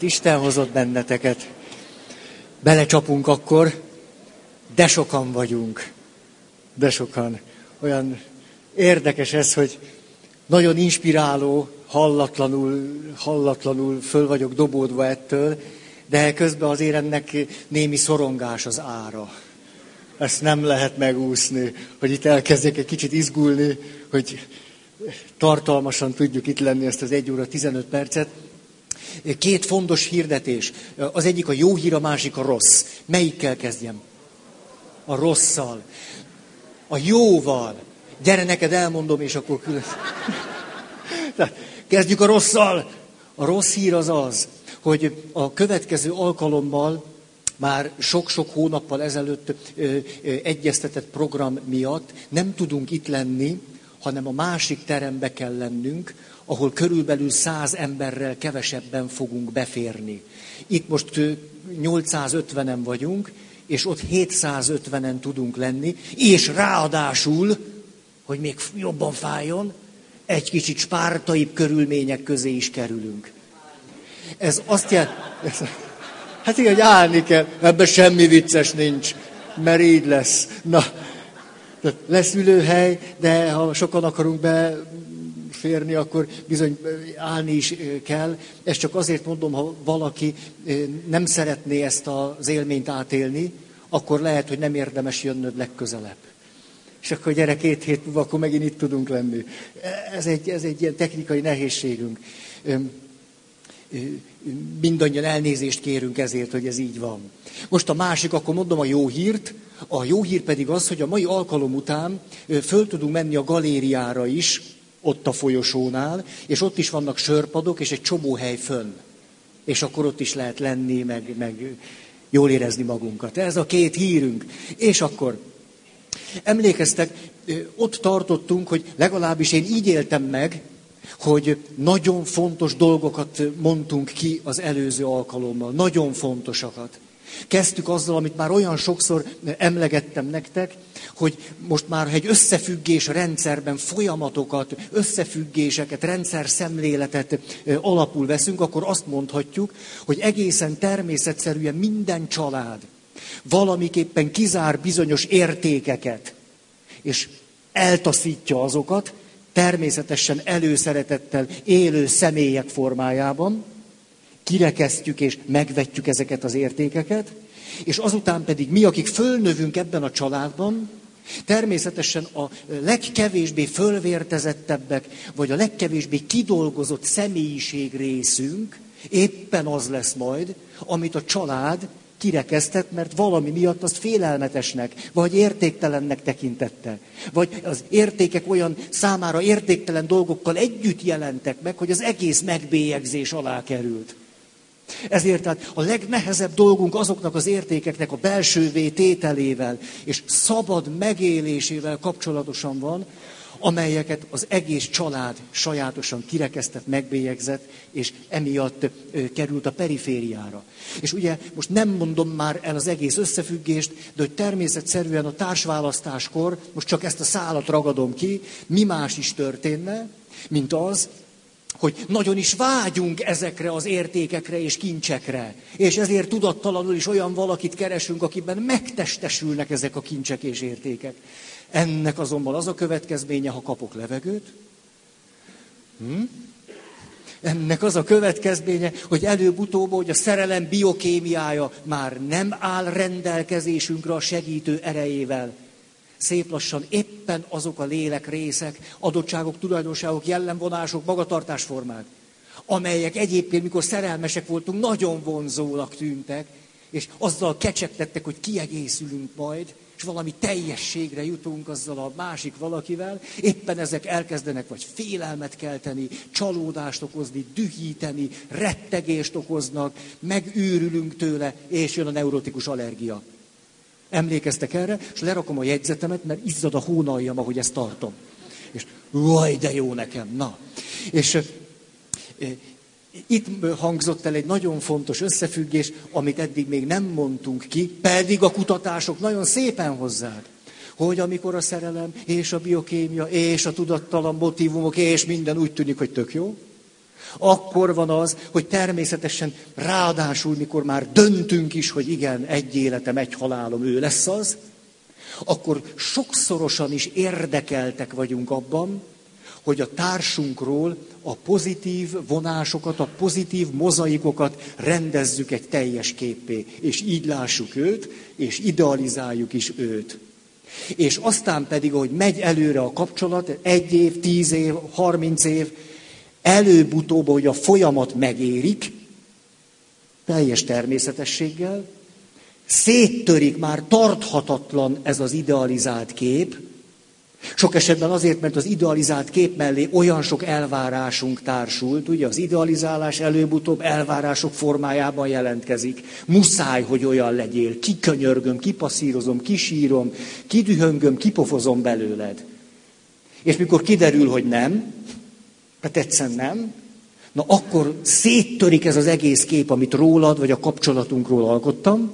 Isten hozott benneteket. Belecsapunk akkor, de sokan vagyunk. De sokan. Olyan érdekes ez, hogy nagyon inspiráló, hallatlanul, hallatlanul föl vagyok dobódva ettől, de közben azért ennek némi szorongás az ára. Ezt nem lehet megúszni, hogy itt elkezdjek egy kicsit izgulni, hogy tartalmasan tudjuk itt lenni ezt az 1 óra 15 percet. Két fontos hirdetés. Az egyik a jó hír, a másik a rossz. Melyikkel kezdjem? A rosszal. A jóval. Gyere, neked elmondom, és akkor külön. Kezdjük a rosszal. A rossz hír az az, hogy a következő alkalommal már sok-sok hónappal ezelőtt ö, ö, egyeztetett program miatt nem tudunk itt lenni, hanem a másik terembe kell lennünk, ahol körülbelül száz emberrel kevesebben fogunk beférni. Itt most 850-en vagyunk, és ott 750-en tudunk lenni, és ráadásul, hogy még jobban fájjon, egy kicsit spártaibb körülmények közé is kerülünk. Ez azt jelenti, hát igen, hogy állni kell, ebben semmi vicces nincs, mert így lesz. Na, lesz ülőhely, de ha sokan akarunk be férni, akkor bizony állni is kell. Ezt csak azért mondom, ha valaki nem szeretné ezt az élményt átélni, akkor lehet, hogy nem érdemes jönnöd legközelebb. És akkor gyere két hét múlva, akkor megint itt tudunk lenni. Ez egy, ez egy ilyen technikai nehézségünk. Mindannyian elnézést kérünk ezért, hogy ez így van. Most a másik, akkor mondom a jó hírt. A jó hír pedig az, hogy a mai alkalom után föl tudunk menni a galériára is, ott a folyosónál, és ott is vannak sörpadok, és egy csomó hely fönn. És akkor ott is lehet lenni, meg, meg jól érezni magunkat. Ez a két hírünk. És akkor emlékeztek, ott tartottunk, hogy legalábbis én így éltem meg, hogy nagyon fontos dolgokat mondtunk ki az előző alkalommal. Nagyon fontosakat. Kezdtük azzal, amit már olyan sokszor emlegettem nektek, hogy most már egy összefüggés rendszerben folyamatokat, összefüggéseket, rendszer szemléletet alapul veszünk, akkor azt mondhatjuk, hogy egészen természetszerűen minden család valamiképpen kizár bizonyos értékeket, és eltaszítja azokat, természetesen előszeretettel élő személyek formájában, kirekesztjük és megvetjük ezeket az értékeket, és azután pedig mi, akik fölnövünk ebben a családban, természetesen a legkevésbé fölvértezettebbek, vagy a legkevésbé kidolgozott személyiség részünk éppen az lesz majd, amit a család kirekesztett, mert valami miatt azt félelmetesnek, vagy értéktelennek tekintette. Vagy az értékek olyan számára értéktelen dolgokkal együtt jelentek meg, hogy az egész megbélyegzés alá került. Ezért tehát a legnehezebb dolgunk azoknak az értékeknek a belső tételével és szabad megélésével kapcsolatosan van, amelyeket az egész család sajátosan kirekesztett, megbélyegzett, és emiatt került a perifériára. És ugye most nem mondom már el az egész összefüggést, de hogy természetszerűen a társválasztáskor, most csak ezt a szálat ragadom ki, mi más is történne, mint az, hogy nagyon is vágyunk ezekre az értékekre és kincsekre. És ezért tudattalanul is olyan valakit keresünk, akiben megtestesülnek ezek a kincsek és értékek. Ennek azonban az a következménye, ha kapok levegőt, hm? ennek az a következménye, hogy előbb-utóbb, hogy a szerelem biokémiája már nem áll rendelkezésünkre a segítő erejével, szép lassan éppen azok a lélek részek, adottságok, tulajdonságok, jellemvonások, magatartásformák, amelyek egyébként, mikor szerelmesek voltunk, nagyon vonzónak tűntek, és azzal kecsegtettek, hogy kiegészülünk majd, és valami teljességre jutunk azzal a másik valakivel, éppen ezek elkezdenek vagy félelmet kelteni, csalódást okozni, dühíteni, rettegést okoznak, megőrülünk tőle, és jön a neurotikus allergia. Emlékeztek erre, és lerakom a jegyzetemet, mert izzad a hónaljam, ahogy ezt tartom. És vaj, de jó nekem, na. És itt hangzott el egy nagyon fontos összefüggés, amit eddig még nem mondtunk ki, pedig a kutatások nagyon szépen hozzák. Hogy amikor a szerelem, és a biokémia, és a tudattalan motivumok, és minden úgy tűnik, hogy tök jó, Akkor van az, hogy természetesen ráadásul, mikor már döntünk is, hogy igen, egy életem, egy halálom, ő lesz az, akkor sokszorosan is érdekeltek vagyunk abban, hogy a társunkról a pozitív vonásokat, a pozitív mozaikokat rendezzük egy teljes képé, és így lássuk őt, és idealizáljuk is őt. És aztán pedig, hogy megy előre a kapcsolat, egy év, tíz év, harminc év, előbb-utóbb, hogy a folyamat megérik, teljes természetességgel, széttörik már tarthatatlan ez az idealizált kép, sok esetben azért, mert az idealizált kép mellé olyan sok elvárásunk társult, ugye az idealizálás előbb-utóbb elvárások formájában jelentkezik. Muszáj, hogy olyan legyél. Kikönyörgöm, kipasszírozom, kisírom, kidühöngöm, kipofozom belőled. És mikor kiderül, hogy nem, hát egyszerűen nem, na akkor széttörik ez az egész kép, amit rólad, vagy a kapcsolatunkról alkottam,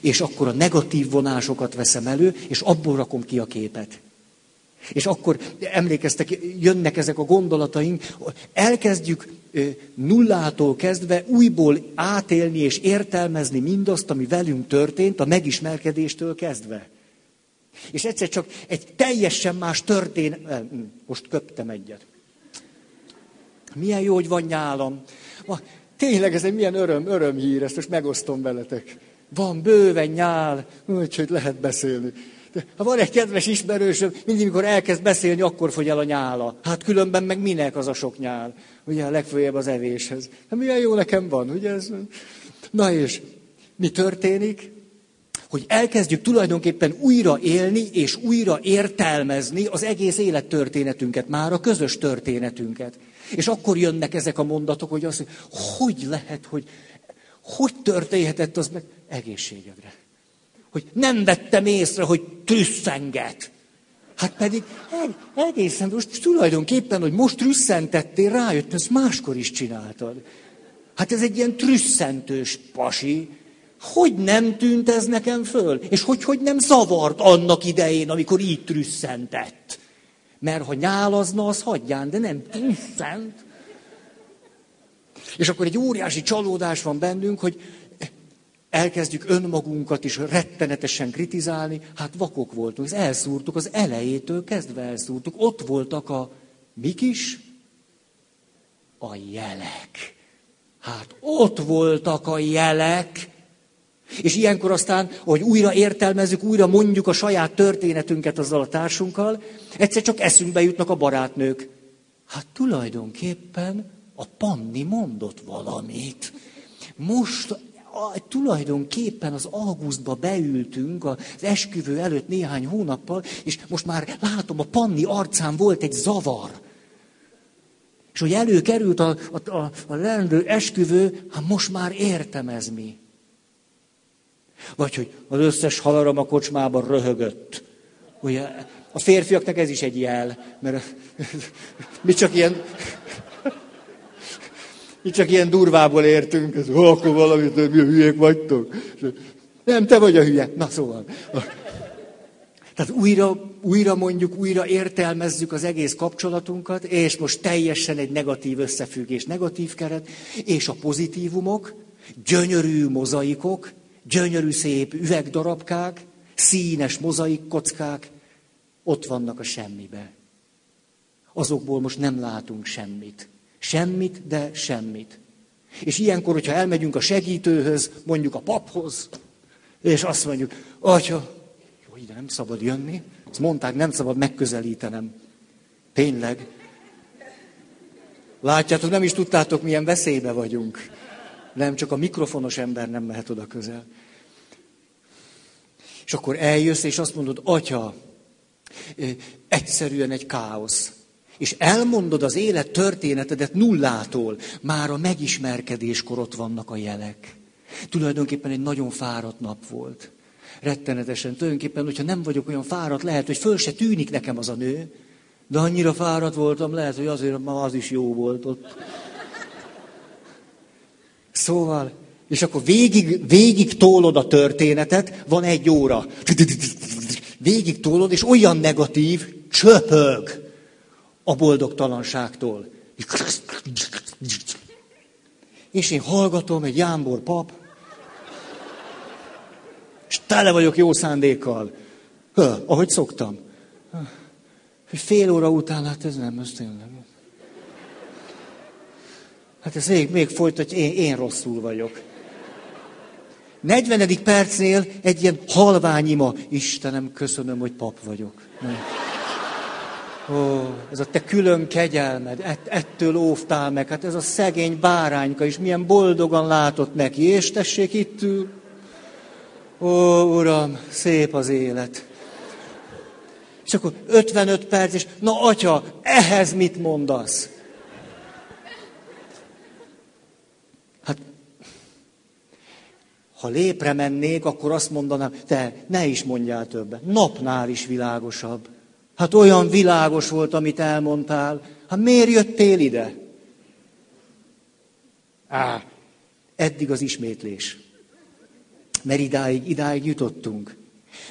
és akkor a negatív vonásokat veszem elő, és abból rakom ki a képet. És akkor emlékeztek, jönnek ezek a gondolataink, elkezdjük nullától kezdve újból átélni és értelmezni mindazt, ami velünk történt, a megismerkedéstől kezdve. És egyszer csak egy teljesen más történet... Hm, most köptem egyet. Milyen jó, hogy van nyálam. Ma, tényleg ez egy milyen öröm, örömhír, ezt most megosztom veletek. Van bőven nyál, úgyhogy lehet beszélni. Ha van egy kedves ismerősöm, mindig, mikor elkezd beszélni, akkor fogy el a nyála. Hát különben meg minek az a sok nyál? Ugye a legfőjebb az evéshez. Hát milyen jó nekem van, ugye ez? Na és mi történik? Hogy elkezdjük tulajdonképpen újra élni és újra értelmezni az egész élettörténetünket, már a közös történetünket. És akkor jönnek ezek a mondatok, hogy azt, hogy lehet, hogy hogy történhetett az meg egészségedre hogy nem vettem észre, hogy trüsszenget. Hát pedig egészen most tulajdonképpen, hogy most trüsszentettél, rájöttem, ezt máskor is csináltad. Hát ez egy ilyen trüsszentős pasi. Hogy nem tűnt ez nekem föl? És hogy, hogy nem zavart annak idején, amikor így trüsszentett? Mert ha nyálazna, az hagyján, de nem trüsszent. És akkor egy óriási csalódás van bennünk, hogy elkezdjük önmagunkat is rettenetesen kritizálni, hát vakok voltunk, ezt elszúrtuk, az elejétől kezdve elszúrtuk. Ott voltak a mik is? A jelek. Hát ott voltak a jelek, és ilyenkor aztán, hogy újra értelmezzük, újra mondjuk a saját történetünket azzal a társunkkal, egyszer csak eszünkbe jutnak a barátnők. Hát tulajdonképpen a Panni mondott valamit. Most a, tulajdonképpen az augusztba beültünk az esküvő előtt néhány hónappal, és most már látom, a Panni arcán volt egy zavar. És hogy előkerült a, a, a, a lendő esküvő, hát most már értem ez mi. Vagy hogy az összes halaram a kocsmában röhögött. Ugye, a férfiaknak ez is egy jel, mert mi csak ilyen mi csak ilyen durvából értünk, ez, oh, akkor valamit, mi a hülyék vagytok. Nem, te vagy a hülye. Na szóval. Tehát újra, újra mondjuk, újra értelmezzük az egész kapcsolatunkat, és most teljesen egy negatív összefüggés, negatív keret, és a pozitívumok, gyönyörű mozaikok, gyönyörű szép üvegdarabkák, színes mozaikkockák, ott vannak a semmibe. Azokból most nem látunk semmit. Semmit, de semmit. És ilyenkor, hogyha elmegyünk a segítőhöz, mondjuk a paphoz, és azt mondjuk, atya, jó, ide nem szabad jönni. Azt mondták, nem szabad megközelítenem. Tényleg. Látjátok, nem is tudtátok, milyen veszélybe vagyunk. Nem, csak a mikrofonos ember nem mehet oda közel. És akkor eljössz, és azt mondod, atya, egyszerűen egy káosz és elmondod az élet történetedet nullától, már a megismerkedéskor ott vannak a jelek. Tulajdonképpen egy nagyon fáradt nap volt. Rettenetesen. Tulajdonképpen, hogyha nem vagyok olyan fáradt, lehet, hogy föl se tűnik nekem az a nő, de annyira fáradt voltam, lehet, hogy azért ma az is jó volt ott. Szóval, és akkor végig, végig tólod a történetet, van egy óra. Végig tólod, és olyan negatív, csöpög a boldogtalanságtól. És én hallgatom, egy jámbor pap, és tele vagyok jó szándékkal. Hö, ahogy szoktam. Fél óra után, hát ez nem, ez tényleg. Hát ez még, még folytatja, én, én rosszul vagyok. 40. percnél egy ilyen halványima. Istenem, köszönöm, hogy pap vagyok. Ó, ez a te külön kegyelmed, ett, ettől óvtál meg. Hát ez a szegény bárányka is milyen boldogan látott neki. És tessék, itt ül. Ó, uram, szép az élet. És akkor 55 perc, és na atya, ehhez mit mondasz? Ha lépre mennék, akkor azt mondanám, te ne is mondjál többet. Napnál is világosabb. Hát olyan világos volt, amit elmondtál. Hát miért jöttél ide? Á, eddig az ismétlés. Mert idáig, idáig jutottunk.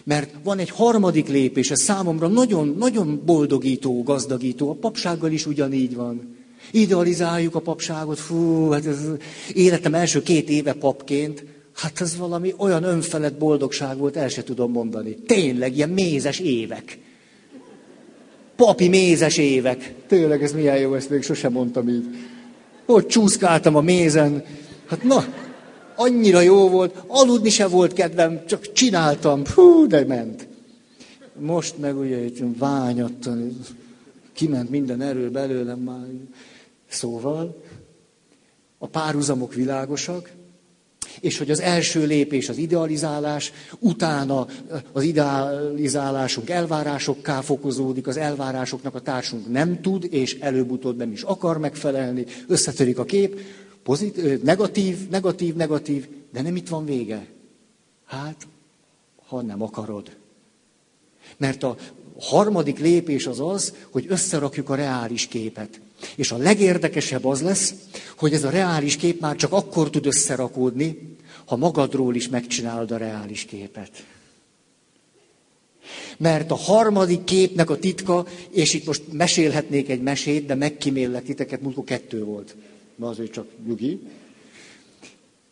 Mert van egy harmadik lépés, ez számomra nagyon, nagyon boldogító, gazdagító. A papsággal is ugyanígy van. Idealizáljuk a papságot, fú, hát ez életem első két éve papként, hát ez valami olyan önfelett boldogság volt, el se tudom mondani. Tényleg, ilyen mézes évek. Papi mézes évek. Tényleg, ez milyen jó, ezt még sosem mondtam így. Hogy csúszkáltam a mézen. Hát na, annyira jó volt, aludni se volt kedvem, csak csináltam, hú, de ment. Most meg ugye itt ványattan, kiment minden erő belőlem már. Szóval a párhuzamok világosak, és hogy az első lépés az idealizálás, utána az idealizálásunk elvárásokká fokozódik, az elvárásoknak a társunk nem tud, és előbb-utóbb nem is akar megfelelni, összetörik a kép, Pozit, negatív, negatív, negatív, de nem itt van vége. Hát, ha nem akarod. Mert a harmadik lépés az az, hogy összerakjuk a reális képet. És a legérdekesebb az lesz, hogy ez a reális kép már csak akkor tud összerakódni, ha magadról is megcsinálod a reális képet. Mert a harmadik képnek a titka, és itt most mesélhetnék egy mesét, de megkíméllek titeket, múltkor kettő volt ma azért csak nyugi.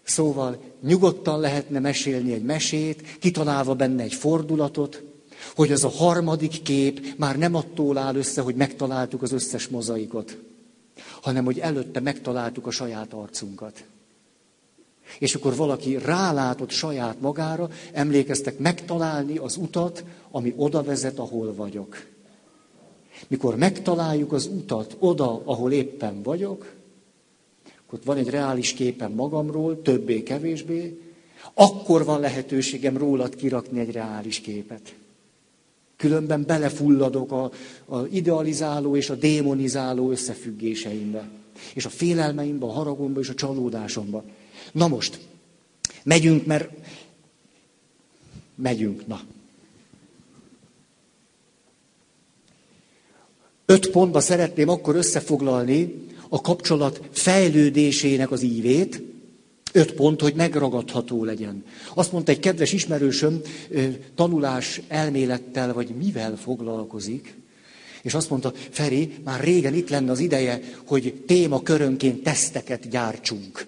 Szóval nyugodtan lehetne mesélni egy mesét, kitalálva benne egy fordulatot, hogy az a harmadik kép már nem attól áll össze, hogy megtaláltuk az összes mozaikot, hanem hogy előtte megtaláltuk a saját arcunkat. És akkor valaki rálátott saját magára, emlékeztek megtalálni az utat, ami oda vezet, ahol vagyok. Mikor megtaláljuk az utat oda, ahol éppen vagyok, ott van egy reális képen magamról, többé-kevésbé, akkor van lehetőségem rólad kirakni egy reális képet. Különben belefulladok a, a idealizáló és a démonizáló összefüggéseimbe. És a félelmeimbe, a haragomba és a csalódásomba. Na most, megyünk, mert megyünk, na. Öt pontba szeretném akkor összefoglalni a kapcsolat fejlődésének az ívét, öt pont, hogy megragadható legyen. Azt mondta egy kedves ismerősöm, tanulás elmélettel, vagy mivel foglalkozik, és azt mondta, Feri, már régen itt lenne az ideje, hogy témakörönként teszteket gyártsunk,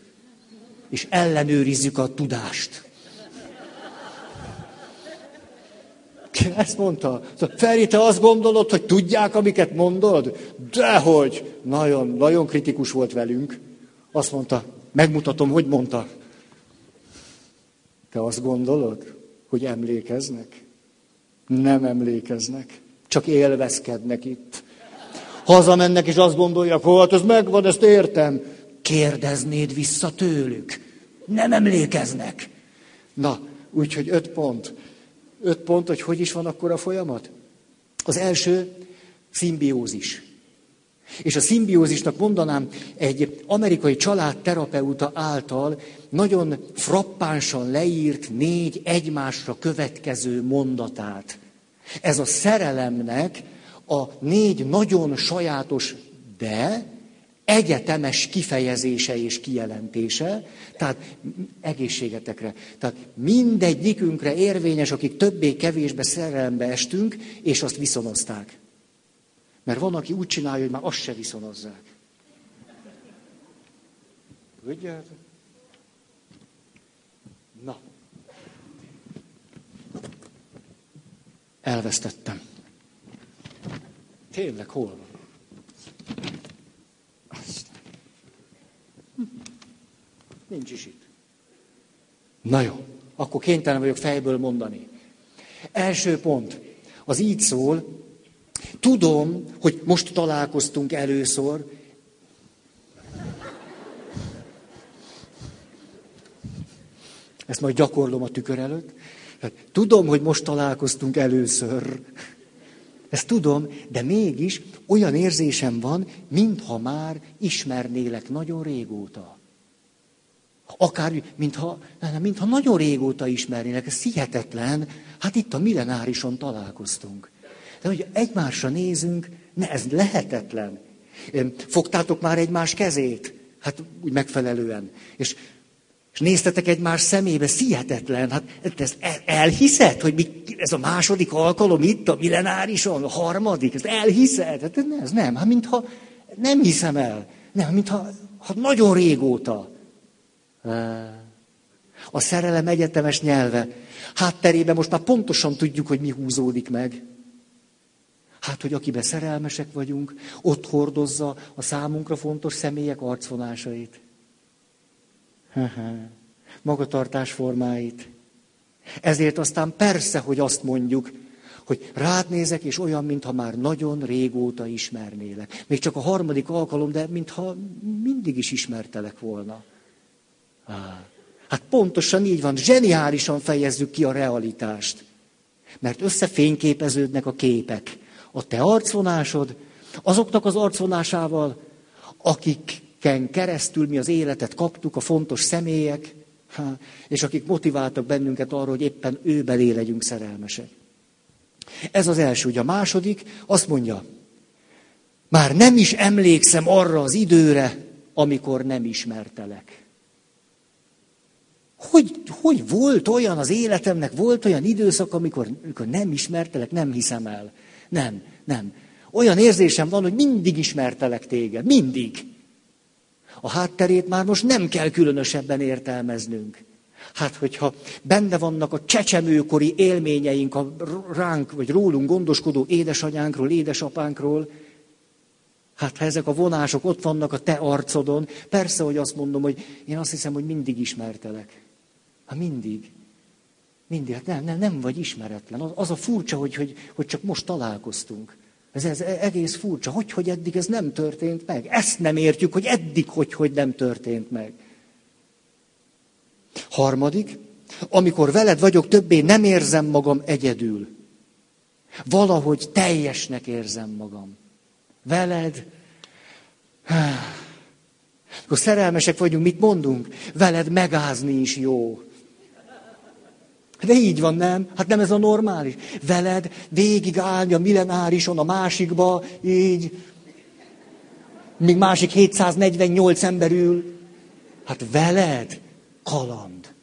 és ellenőrizzük a tudást. Ezt mondta. Feri, te azt gondolod, hogy tudják, amiket mondod? Dehogy! Nagyon, nagyon kritikus volt velünk. Azt mondta, megmutatom, hogy mondta. Te azt gondolod, hogy emlékeznek? Nem emlékeznek. Csak élvezkednek itt. Hazamennek, és azt gondolják, hogy hát ez megvan, ezt értem. Kérdeznéd vissza tőlük. Nem emlékeznek. Na, úgyhogy öt pont öt pont, hogy hogy is van akkor a folyamat? Az első, szimbiózis. És a szimbiózisnak mondanám egy amerikai családterapeuta által nagyon frappánsan leírt négy egymásra következő mondatát. Ez a szerelemnek a négy nagyon sajátos, de egyetemes kifejezése és kijelentése, tehát egészségetekre. Tehát mindegyikünkre érvényes, akik többé-kevésbe szerelembe estünk, és azt viszonozták. Mert van, aki úgy csinálja, hogy már azt se viszonozzák. Ugye? Na. Elvesztettem. Tényleg, hol van? Nincs is itt. Na jó, akkor kénytelen vagyok fejből mondani. Első pont. Az így szól. Tudom, hogy most találkoztunk először. Ezt majd gyakorlom a tükör előtt. Tudom, hogy most találkoztunk először. Ezt tudom, de mégis olyan érzésem van, mintha már ismernélek nagyon régóta. Akár, mintha, mintha nagyon régóta ismernének, ez hihetetlen. Hát itt a millenárison találkoztunk. De hogy egymásra nézünk, ne, ez lehetetlen. Fogtátok már egymás kezét? Hát úgy megfelelően. És, és néztetek egymás szemébe, hihetetlen. Hát ezt elhiszed, hogy mi, ez a második alkalom itt a millenárison, a harmadik, ezt elhiszed? Hát ez nem, hát mintha nem hiszem el. Nem, mintha hát nagyon régóta. A szerelem egyetemes nyelve. Hátterében most már pontosan tudjuk, hogy mi húzódik meg. Hát, hogy akiben szerelmesek vagyunk, ott hordozza a számunkra fontos személyek arcvonásait. Magatartás formáit. Ezért aztán persze, hogy azt mondjuk, hogy rád nézek, és olyan, mintha már nagyon régóta ismernélek. Még csak a harmadik alkalom, de mintha mindig is ismertelek volna. Hát pontosan így van, zseniálisan fejezzük ki a realitást. Mert összefényképeződnek a képek. A te arcvonásod, azoknak az arcvonásával, akiken keresztül mi az életet kaptuk, a fontos személyek, és akik motiváltak bennünket arra, hogy éppen ő belé legyünk szerelmesek. Ez az első. Ugye a második azt mondja, már nem is emlékszem arra az időre, amikor nem ismertelek. Hogy, hogy volt olyan az életemnek, volt olyan időszak, amikor, amikor nem ismertelek, nem hiszem el. Nem, nem. Olyan érzésem van, hogy mindig ismertelek téged, mindig. A hátterét már most nem kell különösebben értelmeznünk. Hát, hogyha benne vannak a csecsemőkori élményeink a ránk, vagy rólunk gondoskodó édesanyánkról, édesapánkról, hát ha ezek a vonások ott vannak a te arcodon, persze, hogy azt mondom, hogy én azt hiszem, hogy mindig ismertelek. Hát mindig. Mindig. Hát nem, nem, nem vagy ismeretlen. Az, az a furcsa, hogy, hogy, hogy csak most találkoztunk. Ez, ez egész furcsa. Hogy, hogy eddig ez nem történt meg? Ezt nem értjük, hogy eddig hogy, hogy nem történt meg. Harmadik, amikor veled vagyok, többé nem érzem magam egyedül. Valahogy teljesnek érzem magam. Veled. Akkor szerelmesek vagyunk, mit mondunk? Veled megázni is jó. De így van, nem? Hát nem ez a normális. Veled végigállni a millenárison, a másikba, így. Míg másik 748 ember ül. Hát veled kaland.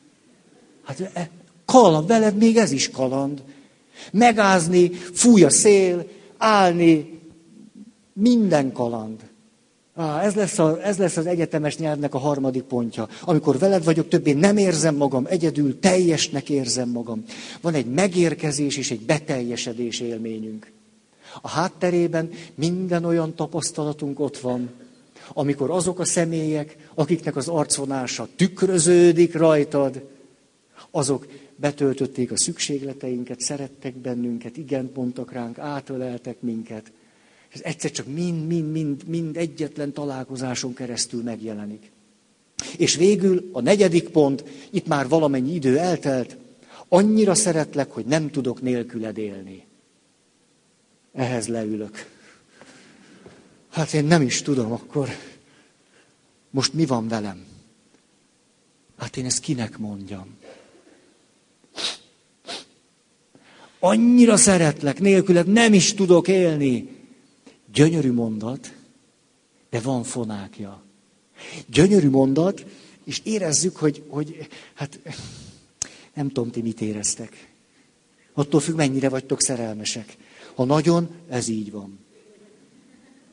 Hát e, kaland, veled még ez is kaland. Megázni, fúj a szél, állni, minden kaland. Ah, ez, lesz a, ez lesz az egyetemes nyelvnek a harmadik pontja. Amikor veled vagyok, többé nem érzem magam egyedül, teljesnek érzem magam. Van egy megérkezés és egy beteljesedés élményünk. A hátterében minden olyan tapasztalatunk ott van, amikor azok a személyek, akiknek az arcvonása tükröződik rajtad, azok betöltötték a szükségleteinket, szerettek bennünket, igen mondtak ránk, átöleltek minket. Ez egyszer csak mind, mind, mind, mind egyetlen találkozáson keresztül megjelenik. És végül a negyedik pont, itt már valamennyi idő eltelt, annyira szeretlek, hogy nem tudok nélküled élni. Ehhez leülök. Hát én nem is tudom akkor. Most mi van velem? Hát én ezt kinek mondjam? Annyira szeretlek, nélküled nem is tudok élni. Gyönyörű mondat, de van fonákja. Gyönyörű mondat, és érezzük, hogy, hogy hát nem tudom, ti mit éreztek. Attól függ, mennyire vagytok szerelmesek. Ha nagyon, ez így van.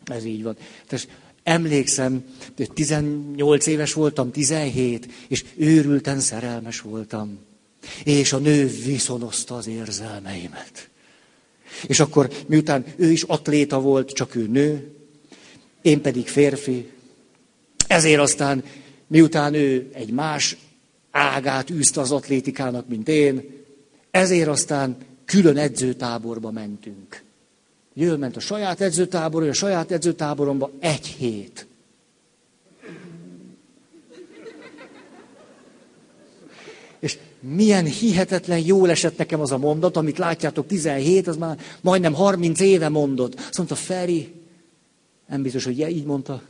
Ez így van. Tehát Emlékszem, 18 éves voltam, 17, és őrülten szerelmes voltam. És a nő viszonozta az érzelmeimet. És akkor, miután ő is atléta volt, csak ő nő, én pedig férfi, ezért aztán, miután ő egy más ágát űzte az atlétikának, mint én, ezért aztán külön edzőtáborba mentünk. Ő ment a saját edzőtáborba, a saját edzőtáboromba egy hét. És milyen hihetetlen jól esett nekem az a mondat, amit látjátok, 17, az már majdnem 30 éve mondott. Azt mondta, Feri, nem biztos, hogy így mondta.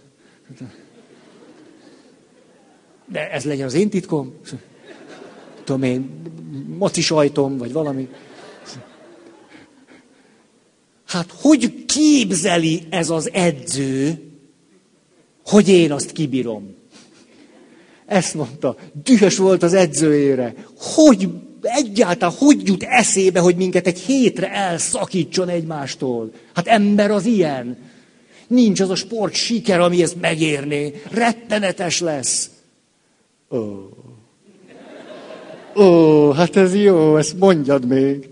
De ez legyen az én titkom. Tudom én, maci sajtom, vagy valami. Hát hogy képzeli ez az edző, hogy én azt kibírom? Ezt mondta, dühös volt az edzőjére. Hogy egyáltalán hogy jut eszébe, hogy minket egy hétre elszakítson egymástól? Hát ember az ilyen. Nincs az a sport siker, ami ezt megérné. Rettenetes lesz. Ó. Ó, hát ez jó, ezt mondjad még.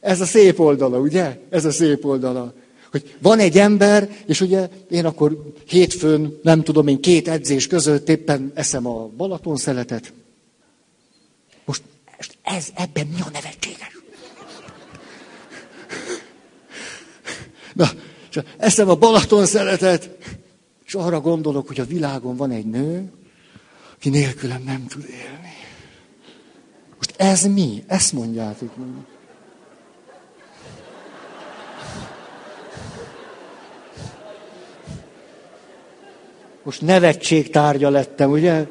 Ez a szép oldala, ugye? Ez a szép oldala. Hogy van egy ember, és ugye én akkor hétfőn, nem tudom én, két edzés között éppen eszem a Balaton szeletet. Most, ez, ebben mi a nevetséges? Na, és eszem a Balaton szeletet, és arra gondolok, hogy a világon van egy nő, aki nélkülem nem tud élni. Most ez mi? Ezt mondjátok. Most nevetség tárgya lettem, ugye?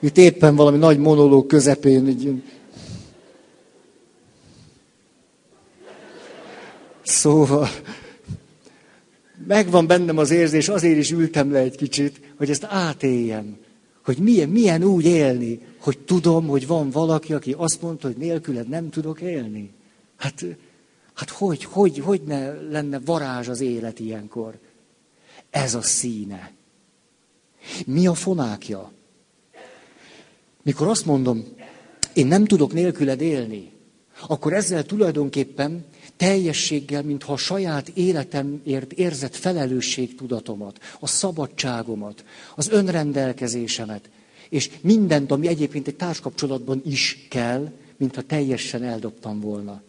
Itt éppen valami nagy monológ közepén. Egy... Szóval, megvan bennem az érzés, azért is ültem le egy kicsit, hogy ezt átéljem. Hogy milyen, milyen úgy élni, hogy tudom, hogy van valaki, aki azt mondta, hogy nélküled nem tudok élni. Hát, hát hogy, hogy, hogy ne lenne varázs az élet ilyenkor? Ez a színe. Mi a fonákja? Mikor azt mondom, én nem tudok nélküled élni, akkor ezzel tulajdonképpen teljességgel, mintha a saját életemért érzett felelősségtudatomat, a szabadságomat, az önrendelkezésemet, és mindent, ami egyébként egy társkapcsolatban is kell, mintha teljesen eldobtam volna.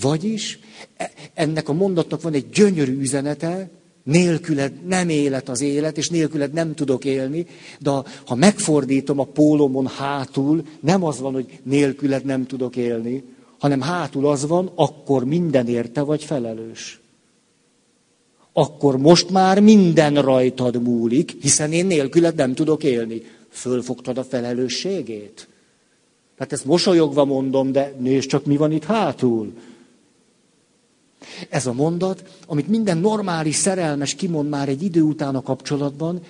Vagyis e, ennek a mondatnak van egy gyönyörű üzenete, Nélküled nem élet az élet, és nélküled nem tudok élni, de ha megfordítom a pólomon hátul, nem az van, hogy nélküled nem tudok élni, hanem hátul az van, akkor minden érte vagy felelős. Akkor most már minden rajtad múlik, hiszen én nélküled nem tudok élni. Fölfogtad a felelősségét? Hát ezt mosolyogva mondom, de nézd csak, mi van itt hátul. Ez a mondat, amit minden normális szerelmes kimond már egy idő után a kapcsolatban,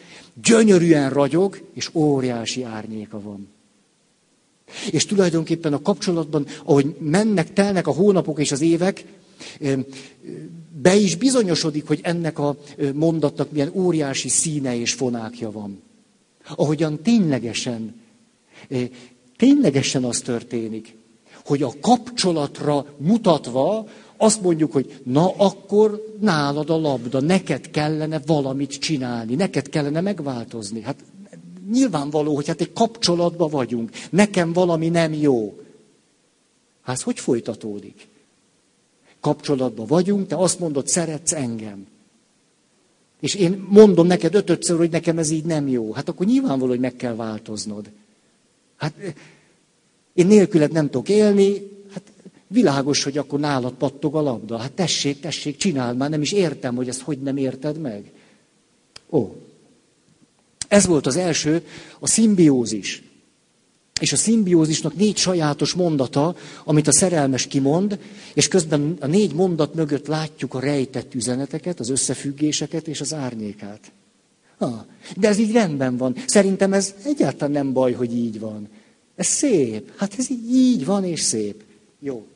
gyönyörűen ragyog, és óriási árnyéka van. És tulajdonképpen a kapcsolatban, ahogy mennek, telnek a hónapok és az évek, be is bizonyosodik, hogy ennek a mondatnak milyen óriási színe és fonákja van. Ahogyan ténylegesen, ténylegesen az történik, hogy a kapcsolatra mutatva azt mondjuk, hogy na akkor nálad a labda, neked kellene valamit csinálni, neked kellene megváltozni. Hát nyilvánvaló, hogy hát egy kapcsolatban vagyunk, nekem valami nem jó. Hát hogy folytatódik? Kapcsolatban vagyunk, te azt mondod, szeretsz engem. És én mondom neked ötötször, hogy nekem ez így nem jó. Hát akkor nyilvánvaló, hogy meg kell változnod. Hát én nélküled nem tudok élni, Világos, hogy akkor nálad pattog a labda. Hát tessék, tessék, csináld már, nem is értem, hogy ezt hogy nem érted meg. Ó, ez volt az első, a szimbiózis. És a szimbiózisnak négy sajátos mondata, amit a szerelmes kimond, és közben a négy mondat mögött látjuk a rejtett üzeneteket, az összefüggéseket és az árnyékát. Ah, de ez így rendben van. Szerintem ez egyáltalán nem baj, hogy így van. Ez szép. Hát ez így, így van és szép. Jó.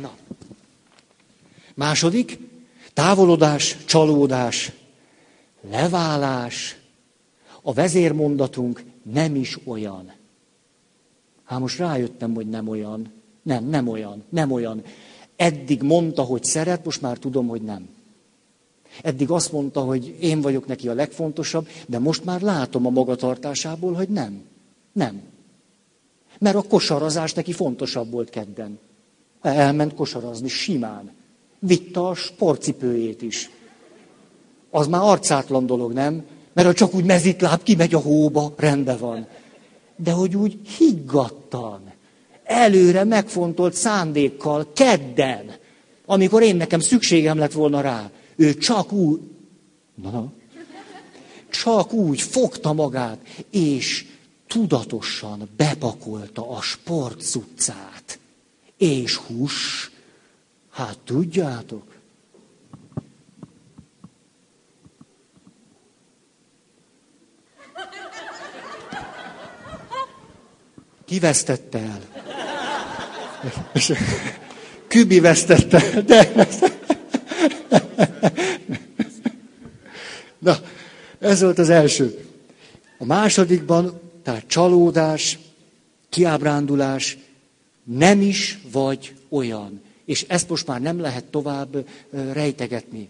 Na. Második, Távolodás, csalódás, leválás, a vezérmondatunk nem is olyan. Hát most rájöttem, hogy nem olyan. Nem, nem olyan, nem olyan. Eddig mondta, hogy szeret, most már tudom, hogy nem. Eddig azt mondta, hogy én vagyok neki a legfontosabb, de most már látom a magatartásából, hogy nem. Nem. Mert a kosarazás neki fontosabb volt kedden. Elment kosarazni simán. Vitte a sportcipőjét is. Az már arcátlan dolog, nem? Mert ha csak úgy mezitláb kimegy a hóba, rendben van. De hogy úgy higgadtan, előre megfontolt szándékkal, kedden, amikor én nekem szükségem lett volna rá, ő csak úgy, na, csak úgy fogta magát, és tudatosan bepakolta a sportcuccát. És hús, hát tudjátok, Ki vesztette el? Kübi vesztette, de Na, ez volt az első. A másodikban, tehát csalódás, kiábrándulás, nem is vagy olyan. És ezt most már nem lehet tovább rejtegetni.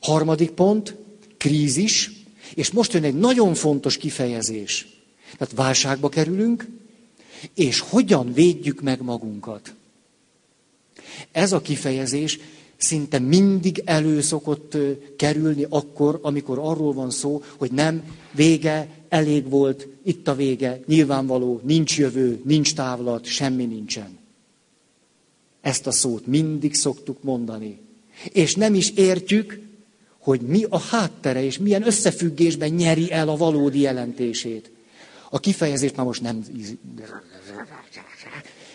Harmadik pont, krízis, és most jön egy nagyon fontos kifejezés. Tehát válságba kerülünk, és hogyan védjük meg magunkat. Ez a kifejezés szinte mindig elő szokott kerülni akkor, amikor arról van szó, hogy nem, vége, elég volt, itt a vége, nyilvánvaló, nincs jövő, nincs távlat, semmi nincsen. Ezt a szót mindig szoktuk mondani. És nem is értjük, hogy mi a háttere, és milyen összefüggésben nyeri el a valódi jelentését. A kifejezést már most nem...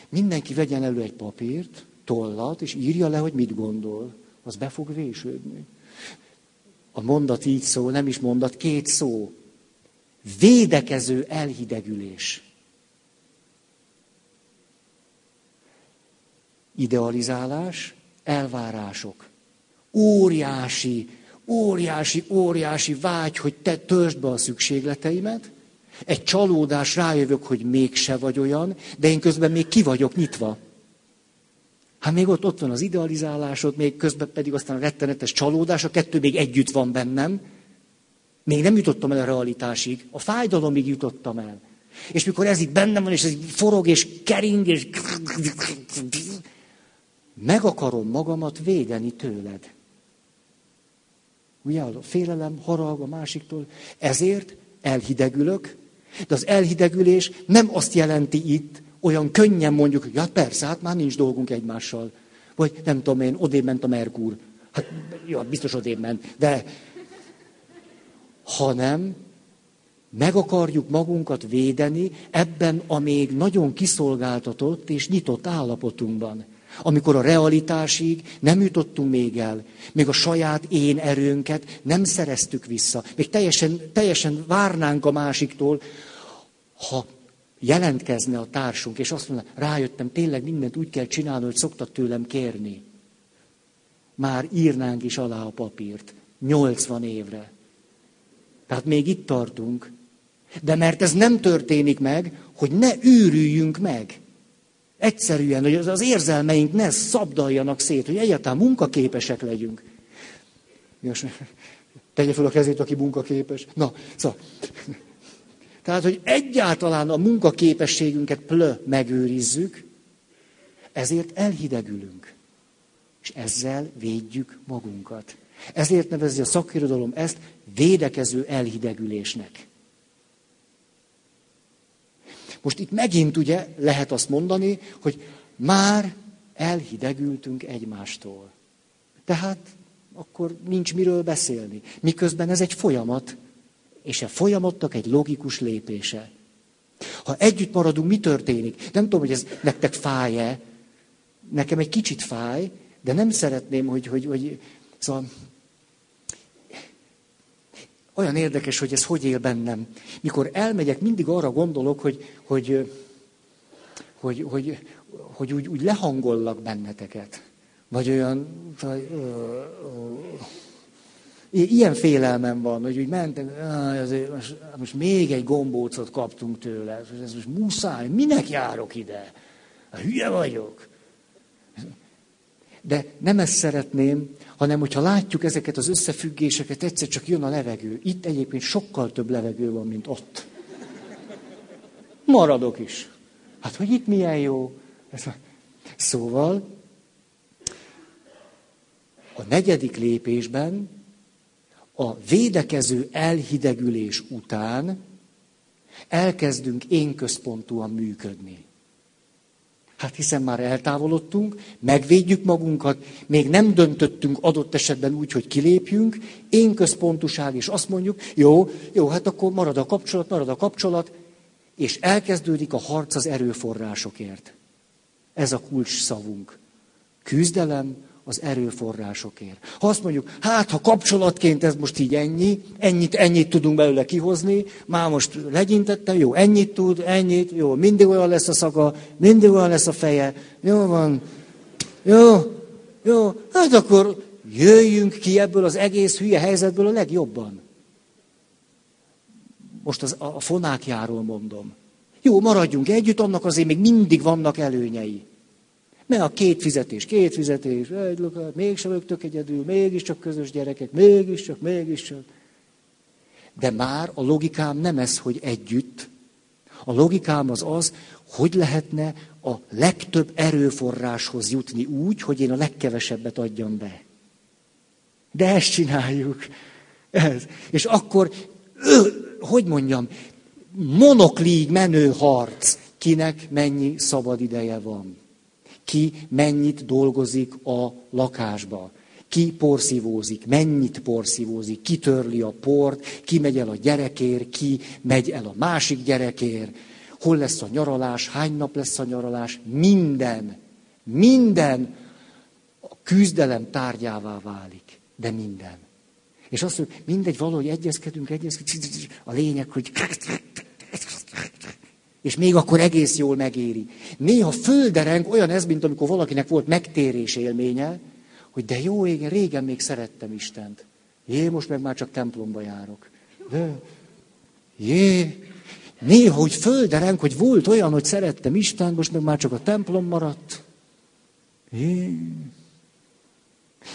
Mindenki vegyen elő egy papírt, tollat, és írja le, hogy mit gondol. Az be fog vésődni. A mondat így szól, nem is mondat, két szó. Védekező elhidegülés. Idealizálás, elvárások. Óriási, óriási, óriási vágy, hogy te törzsd be a szükségleteimet, egy csalódás, rájövök, hogy mégse vagy olyan, de én közben még ki vagyok nyitva. Hát még ott, ott van az idealizálásod, még közben pedig aztán a rettenetes csalódás, a kettő még együtt van bennem. Még nem jutottam el a realitásig, a fájdalomig jutottam el. És mikor ez itt bennem van, és ez forog, és kering, és... Meg akarom magamat védeni tőled. Ugye a félelem, harag a másiktól. Ezért elhidegülök, de az elhidegülés nem azt jelenti itt, olyan könnyen mondjuk, hogy ja persze, hát már nincs dolgunk egymással. Vagy nem tudom én, odébb ment a Merkur. Hát jó, biztos odébb ment. De hanem meg akarjuk magunkat védeni ebben a még nagyon kiszolgáltatott és nyitott állapotunkban. Amikor a realitásig nem jutottunk még el, még a saját én erőnket nem szereztük vissza, még teljesen, teljesen várnánk a másiktól, ha jelentkezne a társunk, és azt mondaná, rájöttem, tényleg mindent úgy kell csinálni, hogy szoktat tőlem kérni. Már írnánk is alá a papírt. 80 évre. Tehát még itt tartunk. De mert ez nem történik meg, hogy ne űrüljünk meg. Egyszerűen, hogy az érzelmeink ne szabdaljanak szét, hogy egyáltalán munkaképesek legyünk. Most tegye fel a kezét, aki munkaképes. Na, szóval. Tehát, hogy egyáltalán a munkaképességünket plö megőrizzük, ezért elhidegülünk. És ezzel védjük magunkat. Ezért nevezi a szakirodalom ezt védekező elhidegülésnek. Most itt megint ugye lehet azt mondani, hogy már elhidegültünk egymástól. Tehát akkor nincs miről beszélni. Miközben ez egy folyamat, és a folyamatnak egy logikus lépése. Ha együtt maradunk, mi történik? Nem tudom, hogy ez nektek fáj-e. Nekem egy kicsit fáj, de nem szeretném, hogy, hogy, hogy szóval, olyan érdekes, hogy ez hogy él bennem. Mikor elmegyek, mindig arra gondolok, hogy, hogy, hogy, hogy, hogy úgy, úgy lehangollak benneteket. Vagy olyan, vagy, ö, ö, ilyen félelmem van, hogy úgy mentem, azért most, most még egy gombócot kaptunk tőle, ez most muszáj, minek járok ide? Hülye vagyok. De nem ezt szeretném, hanem hogyha látjuk ezeket az összefüggéseket, egyszer csak jön a levegő. Itt egyébként sokkal több levegő van, mint ott. Maradok is. Hát, hogy itt milyen jó. Szóval, a negyedik lépésben a védekező elhidegülés után elkezdünk én központúan működni. Hát hiszen már eltávolodtunk, megvédjük magunkat, még nem döntöttünk adott esetben úgy, hogy kilépjünk, én központuság, és azt mondjuk, jó, jó, hát akkor marad a kapcsolat, marad a kapcsolat, és elkezdődik a harc az erőforrásokért. Ez a kulcs szavunk. Küzdelem az erőforrásokért. Ha azt mondjuk, hát ha kapcsolatként ez most így ennyi, ennyit, ennyit tudunk belőle kihozni, már most legyintettem, jó, ennyit tud, ennyit, jó, mindig olyan lesz a szaga, mindig olyan lesz a feje, jó van, jó, jó, hát akkor jöjjünk ki ebből az egész hülye helyzetből a legjobban. Most az, a fonákjáról mondom. Jó, maradjunk együtt, annak azért még mindig vannak előnyei. Mert a két fizetés, két fizetés, egy lokát, mégsem vagyok tök egyedül, mégiscsak közös gyerekek, mégiscsak, mégiscsak. De már a logikám nem ez, hogy együtt. A logikám az az, hogy lehetne a legtöbb erőforráshoz jutni úgy, hogy én a legkevesebbet adjam be. De ezt csináljuk. Ez. És akkor, hogy mondjam, monoklíg menő harc, kinek mennyi szabad ideje van ki mennyit dolgozik a lakásba, ki porszívózik, mennyit porszívózik, ki törli a port, ki megy el a gyerekért, ki megy el a másik gyerekért, hol lesz a nyaralás, hány nap lesz a nyaralás, minden, minden a küzdelem tárgyává válik, de minden. És azt mondjuk, mindegy, valahogy egyezkedünk, egyezkedünk, a lényeg, hogy és még akkor egész jól megéri. Néha földereng olyan ez, mint amikor valakinek volt megtérés élménye, hogy de jó, igen, régen még szerettem Istent. Jé, most meg már csak templomba járok. De, jé, néha úgy földereng, hogy volt olyan, hogy szerettem Istent, most meg már csak a templom maradt. Jé.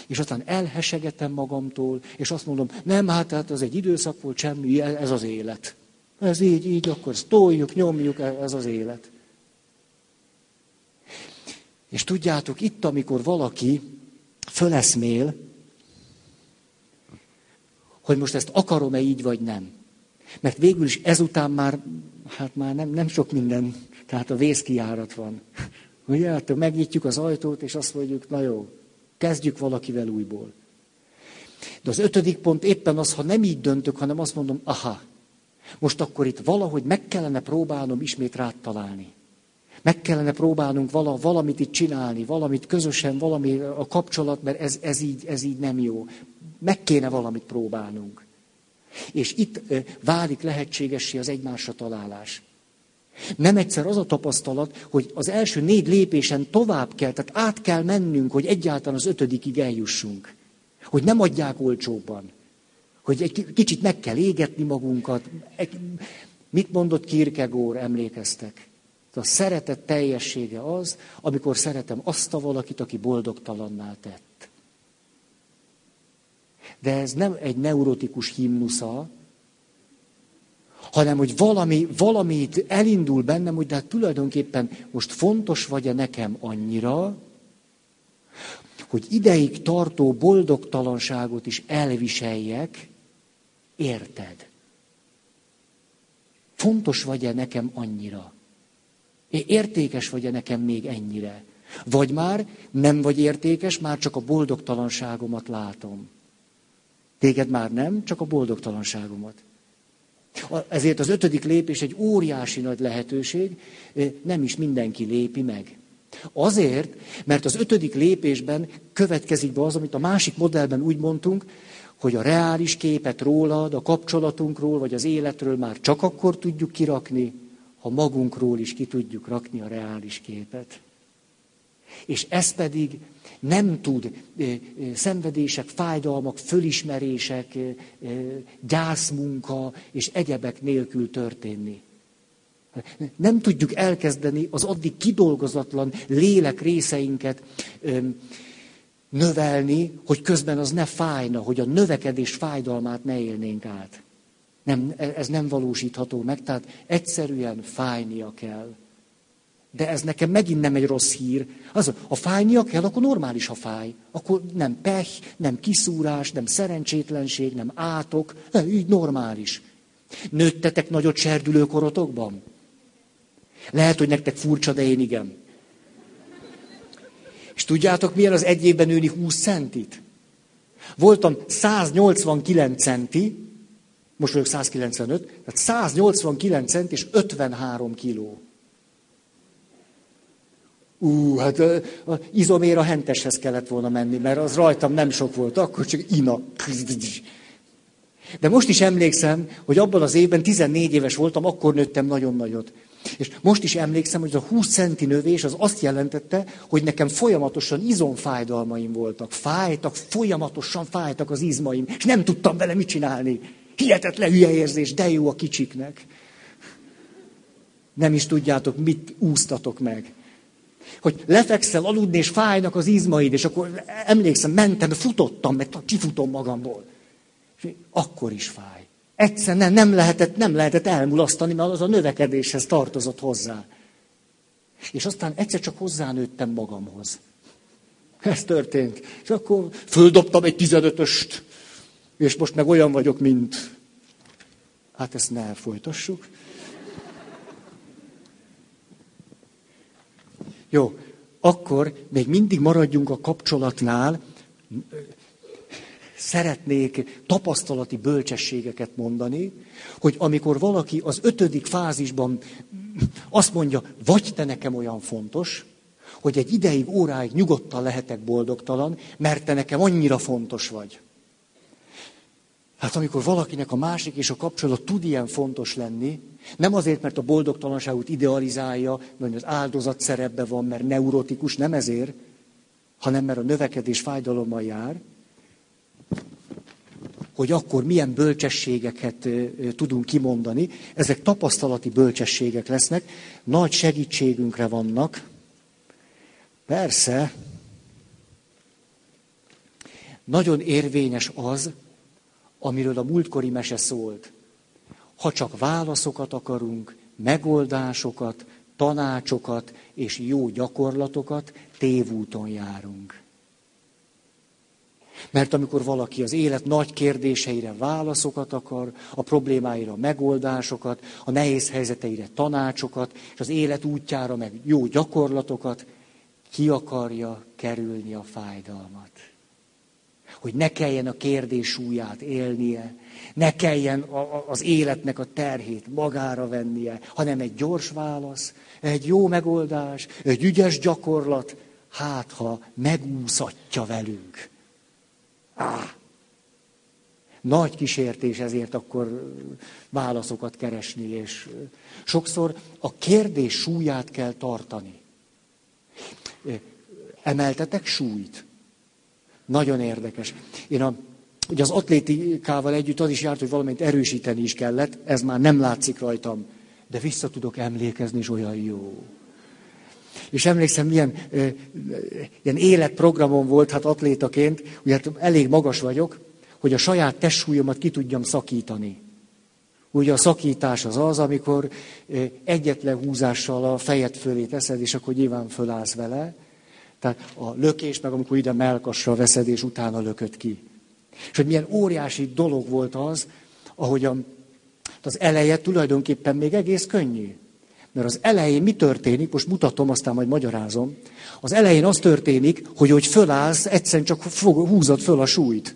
És aztán elhesegetem magamtól, és azt mondom, nem, hát, hát az egy időszak volt, semmi, ez az élet. Ez így, így, akkor toljuk, nyomjuk, ez az élet. És tudjátok, itt, amikor valaki föleszmél, hogy most ezt akarom-e így, vagy nem. Mert végül is ezután már, hát már nem, nem sok minden, tehát a vészkiárat van. Ugye, hát megnyitjuk az ajtót, és azt mondjuk, na jó, kezdjük valakivel újból. De az ötödik pont éppen az, ha nem így döntök, hanem azt mondom, aha, most akkor itt valahogy meg kellene próbálnom ismét rátalálni. Meg kellene próbálnunk vala, valamit itt csinálni, valamit közösen, valami a kapcsolat, mert ez, ez, így, ez így nem jó. Meg kéne valamit próbálnunk. És itt válik lehetségessé az egymásra találás. Nem egyszer az a tapasztalat, hogy az első négy lépésen tovább kell, tehát át kell mennünk, hogy egyáltalán az ötödikig eljussunk. Hogy nem adják olcsóbban. Hogy egy kicsit meg kell égetni magunkat. Mit mondott Kierkegaard, emlékeztek? A szeretet teljessége az, amikor szeretem azt a valakit, aki boldogtalanná tett. De ez nem egy neurotikus himnusza, hanem hogy valami, valamit elindul bennem, hogy de hát tulajdonképpen most fontos vagy-e nekem annyira, hogy ideig tartó boldogtalanságot is elviseljek, Érted? Fontos vagy-e nekem annyira? Értékes vagy-e nekem még ennyire? Vagy már nem vagy értékes, már csak a boldogtalanságomat látom. Téged már nem, csak a boldogtalanságomat. Ezért az ötödik lépés egy óriási nagy lehetőség, nem is mindenki lépi meg. Azért, mert az ötödik lépésben következik be az, amit a másik modellben úgy mondtunk, hogy a reális képet rólad, a kapcsolatunkról, vagy az életről már csak akkor tudjuk kirakni, ha magunkról is ki tudjuk rakni a reális képet. És ez pedig nem tud szenvedések, fájdalmak, fölismerések, gyászmunka és egyebek nélkül történni. Nem tudjuk elkezdeni az addig kidolgozatlan lélek részeinket növelni, hogy közben az ne fájna, hogy a növekedés fájdalmát ne élnénk át. Nem, ez nem valósítható meg, tehát egyszerűen fájnia kell. De ez nekem megint nem egy rossz hír. Az, ha fájnia kell, akkor normális, ha fáj. Akkor nem pech, nem kiszúrás, nem szerencsétlenség, nem átok, így normális. Nőttetek nagyot serdülőkorotokban? Lehet, hogy nektek furcsa, de én igen. És tudjátok, milyen az egy évben nőni 20 centit? Voltam 189 centi, most vagyok 195, tehát 189 cent és 53 kiló. Ú, hát izomér a henteshez kellett volna menni, mert az rajtam nem sok volt, akkor csak ina. De most is emlékszem, hogy abban az évben 14 éves voltam, akkor nőttem nagyon nagyot. És most is emlékszem, hogy az a 20 centi növés az azt jelentette, hogy nekem folyamatosan izomfájdalmaim voltak. Fájtak, folyamatosan fájtak az izmaim, és nem tudtam vele mit csinálni. Hihetetlen hülye érzés, de jó a kicsiknek. Nem is tudjátok, mit úsztatok meg. Hogy lefekszel aludni, és fájnak az izmaid, és akkor emlékszem, mentem, futottam, mert kifutom magamból. És akkor is fáj. Egyszer nem, nem, lehetett, nem lehetett elmulasztani, mert az a növekedéshez tartozott hozzá. És aztán egyszer csak hozzánőttem magamhoz. Ez történt. És akkor földobtam egy tizenötöst, és most meg olyan vagyok, mint... Hát ezt ne folytassuk. Jó, akkor még mindig maradjunk a kapcsolatnál. Szeretnék tapasztalati bölcsességeket mondani, hogy amikor valaki az ötödik fázisban azt mondja, vagy te nekem olyan fontos, hogy egy ideig, óráig nyugodtan lehetek boldogtalan, mert te nekem annyira fontos vagy. Hát amikor valakinek a másik és a kapcsolat tud ilyen fontos lenni, nem azért, mert a boldogtalanságot idealizálja, vagy az áldozat szerepbe van, mert neurotikus, nem ezért, hanem mert a növekedés fájdalommal jár, hogy akkor milyen bölcsességeket tudunk kimondani. Ezek tapasztalati bölcsességek lesznek, nagy segítségünkre vannak. Persze, nagyon érvényes az, amiről a múltkori mese szólt. Ha csak válaszokat akarunk, megoldásokat, tanácsokat és jó gyakorlatokat, tévúton járunk. Mert amikor valaki az élet nagy kérdéseire válaszokat akar, a problémáira megoldásokat, a nehéz helyzeteire tanácsokat, és az élet útjára meg jó gyakorlatokat, ki akarja kerülni a fájdalmat hogy ne kelljen a kérdés súlyát élnie, ne kelljen a, az életnek a terhét magára vennie, hanem egy gyors válasz, egy jó megoldás, egy ügyes gyakorlat, hát ha megúszatja velünk. Nagy kísértés ezért akkor válaszokat keresni, és sokszor a kérdés súlyát kell tartani. Emeltetek súlyt. Nagyon érdekes. Én a, ugye az atlétikával együtt az is járt, hogy valamit erősíteni is kellett, ez már nem látszik rajtam, de vissza tudok emlékezni, és olyan jó. És emlékszem, milyen ö, ilyen életprogramom volt, hát atlétaként, ugye hát elég magas vagyok, hogy a saját testsúlyomat ki tudjam szakítani. Ugye a szakítás az az, amikor egyetlen húzással a fejed fölé teszed, és akkor nyilván fölállsz vele, tehát a lökés, meg amikor ide melkasra veszed, és utána lököd ki. És hogy milyen óriási dolog volt az, ahogy a, az eleje tulajdonképpen még egész könnyű. Mert az elején mi történik, most mutatom, aztán majd magyarázom. Az elején az történik, hogy hogy fölállsz, egyszerűen csak fog, húzod föl a súlyt.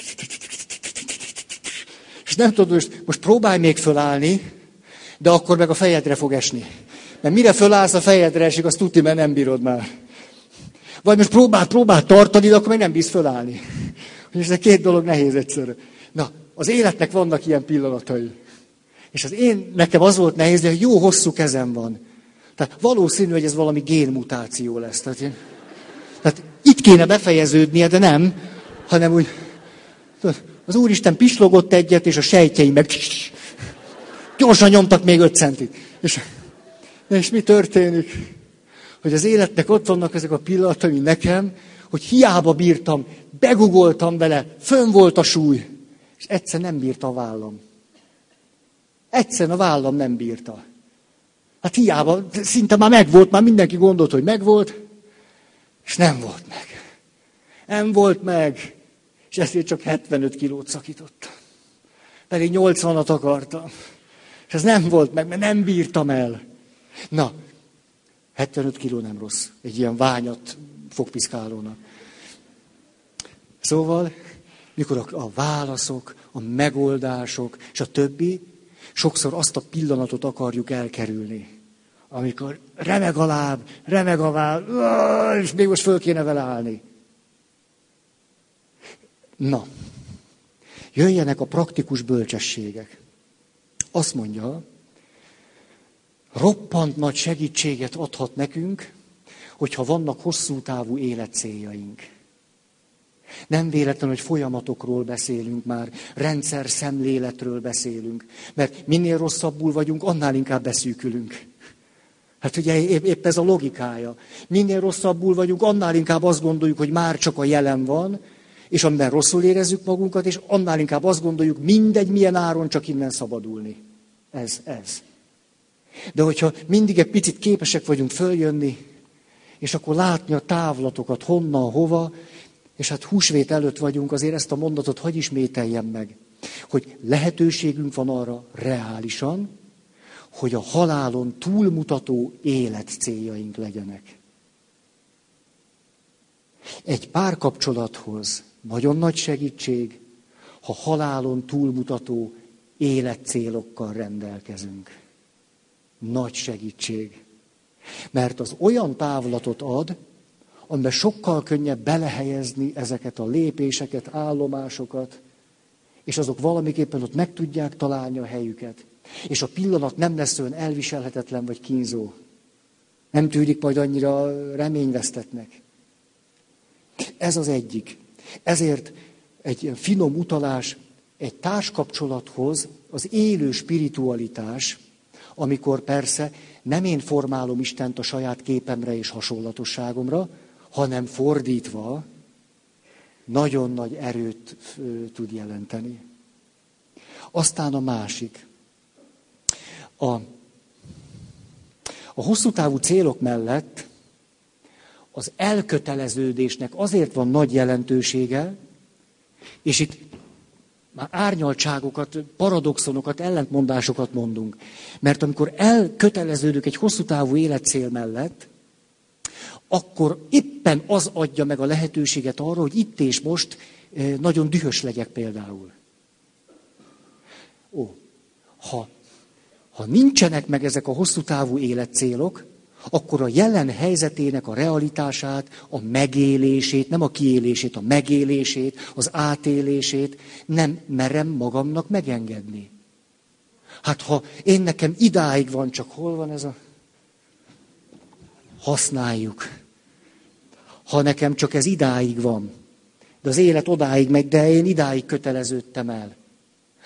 És nem tudod, most, most próbálj még fölállni, de akkor meg a fejedre fog esni. Mert mire fölállsz, a fejedre esik, azt tudni, mert nem bírod már. Vagy most próbál, próbál tartani, de akkor meg nem bíz fölállni. És ez a két dolog nehéz egyszerre. Na, az életnek vannak ilyen pillanatai. És az én, nekem az volt nehéz, hogy jó hosszú kezem van. Tehát valószínű, hogy ez valami génmutáció lesz. Tehát, én, tehát itt kéne befejeződnie, de nem, hanem úgy, az Úristen pislogott egyet, és a sejtjeim meg gyorsan nyomtak még öt centit. És, és mi történik? Hogy az életnek ott vannak ezek a pillanatai nekem, hogy hiába bírtam, begugoltam vele, fönn volt a súly, és egyszer nem bírta a vállam. Egyszer a vállam nem bírta. Hát hiába, szinte már megvolt, már mindenki gondolt, hogy megvolt, és nem volt meg. Nem volt meg, és ezért csak 75 kilót szakítottam. Pedig 80-at akartam. És ez nem volt meg, mert nem bírtam el. Na, 75 kiló nem rossz. Egy ilyen ványat fogpiszkálónak. Szóval, mikor a, a válaszok, a megoldások és a többi, sokszor azt a pillanatot akarjuk elkerülni. Amikor remeg a láb, remeg a váll, és még most föl kéne vele állni. Na, jöjjenek a praktikus bölcsességek. Azt mondja, roppant nagy segítséget adhat nekünk, hogyha vannak hosszú távú életcéljaink. Nem véletlen, hogy folyamatokról beszélünk már, rendszer szemléletről beszélünk, mert minél rosszabbul vagyunk, annál inkább beszűkülünk. Hát ugye épp, épp ez a logikája. Minél rosszabbul vagyunk, annál inkább azt gondoljuk, hogy már csak a jelen van, és amiben rosszul érezzük magunkat, és annál inkább azt gondoljuk, mindegy, milyen áron csak innen szabadulni. Ez, ez. De hogyha mindig egy picit képesek vagyunk följönni, és akkor látni a távlatokat, honnan, hova, és hát húsvét előtt vagyunk, azért ezt a mondatot hagy ismételjem meg, hogy lehetőségünk van arra reálisan, hogy a halálon túlmutató élet céljaink legyenek. Egy párkapcsolathoz nagyon nagy segítség, ha halálon túlmutató életcélokkal rendelkezünk. Nagy segítség. Mert az olyan távlatot ad, amiben sokkal könnyebb belehelyezni ezeket a lépéseket, állomásokat, és azok valamiképpen ott meg tudják találni a helyüket. És a pillanat nem lesz olyan elviselhetetlen vagy kínzó. Nem tűnik majd annyira reményvesztetnek. Ez az egyik. Ezért egy ilyen finom utalás egy társkapcsolathoz az élő spiritualitás, amikor persze nem én formálom Istent a saját képemre és hasonlatosságomra, hanem fordítva nagyon nagy erőt tud jelenteni. Aztán a másik. A, a hosszú távú célok mellett az elköteleződésnek azért van nagy jelentősége, és itt már árnyaltságokat, paradoxonokat, ellentmondásokat mondunk. Mert amikor elköteleződök egy hosszú távú életcél mellett, akkor éppen az adja meg a lehetőséget arra, hogy itt és most eh, nagyon dühös legyek például. Ó, ha, ha nincsenek meg ezek a hosszú távú életcélok, akkor a jelen helyzetének a realitását, a megélését, nem a kiélését, a megélését, az átélését nem merem magamnak megengedni. Hát ha én nekem idáig van, csak hol van ez a... Használjuk. Ha nekem csak ez idáig van, de az élet odáig megy, de én idáig köteleződtem el.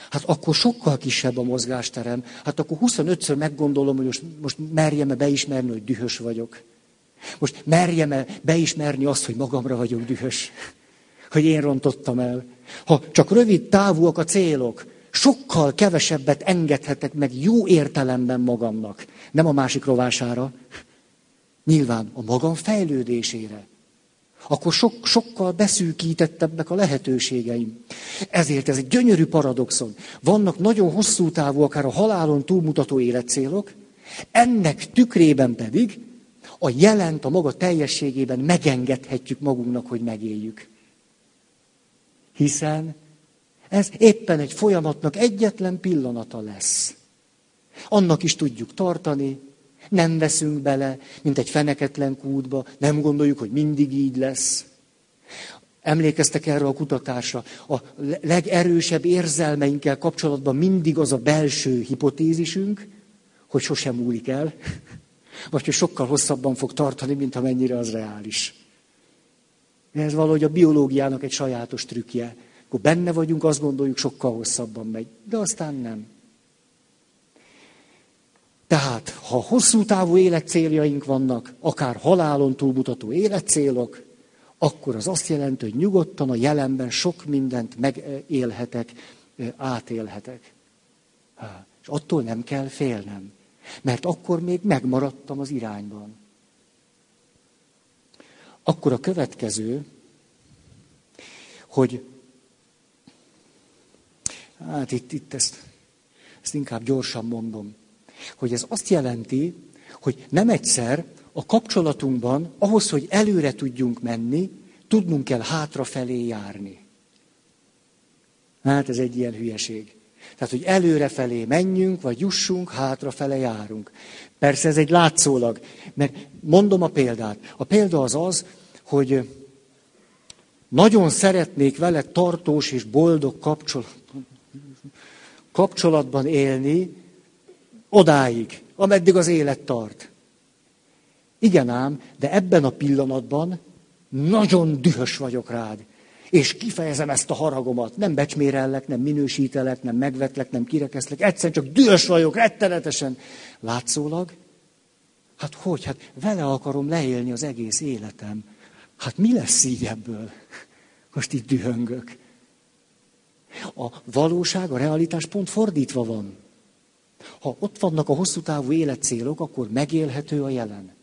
Hát akkor sokkal kisebb a mozgásterem. Hát akkor 25-ször meggondolom, hogy most, most merjem-e beismerni, hogy dühös vagyok. Most merjem-e beismerni azt, hogy magamra vagyok dühös. Hogy én rontottam el. Ha csak rövid távúak a célok, Sokkal kevesebbet engedhetek meg jó értelemben magamnak. Nem a másik rovására, nyilván a magam fejlődésére. Akkor sok, sokkal beszűkítettebbek a lehetőségeim. Ezért ez egy gyönyörű paradoxon. Vannak nagyon hosszú távú, akár a halálon túlmutató életcélok, ennek tükrében pedig a jelent a maga teljességében megengedhetjük magunknak, hogy megéljük. Hiszen ez éppen egy folyamatnak egyetlen pillanata lesz. Annak is tudjuk tartani, nem veszünk bele, mint egy feneketlen kútba, nem gondoljuk, hogy mindig így lesz. Emlékeztek erre a kutatásra? A legerősebb érzelmeinkkel kapcsolatban mindig az a belső hipotézisünk, hogy sosem múlik el, vagy hogy sokkal hosszabban fog tartani, mint amennyire az reális. Ez valahogy a biológiának egy sajátos trükkje. Akkor benne vagyunk, azt gondoljuk, sokkal hosszabban megy, de aztán nem. Tehát, ha hosszú távú életcéljaink vannak, akár halálon túlmutató életcélok, akkor az azt jelenti, hogy nyugodtan a jelenben sok mindent megélhetek, átélhetek. És attól nem kell félnem, mert akkor még megmaradtam az irányban. Akkor a következő, hogy hát itt, itt ezt, ezt inkább gyorsan mondom hogy ez azt jelenti, hogy nem egyszer a kapcsolatunkban, ahhoz, hogy előre tudjunk menni, tudnunk kell hátrafelé járni. Hát ez egy ilyen hülyeség. Tehát, hogy előrefelé menjünk, vagy jussunk, hátrafele járunk. Persze ez egy látszólag, mert mondom a példát. A példa az az, hogy nagyon szeretnék vele tartós és boldog kapcsolat, kapcsolatban élni, Odáig, ameddig az élet tart. Igen ám, de ebben a pillanatban nagyon dühös vagyok rád. És kifejezem ezt a haragomat. Nem becsmérellek, nem minősítelek, nem megvetlek, nem kirekeszlek. Egyszerűen csak dühös vagyok, rettenetesen. Látszólag? Hát hogy? Hát vele akarom leélni az egész életem. Hát mi lesz így ebből? Most itt dühöngök. A valóság, a realitás pont fordítva van. Ha ott vannak a hosszú távú életcélok, akkor megélhető a jelen.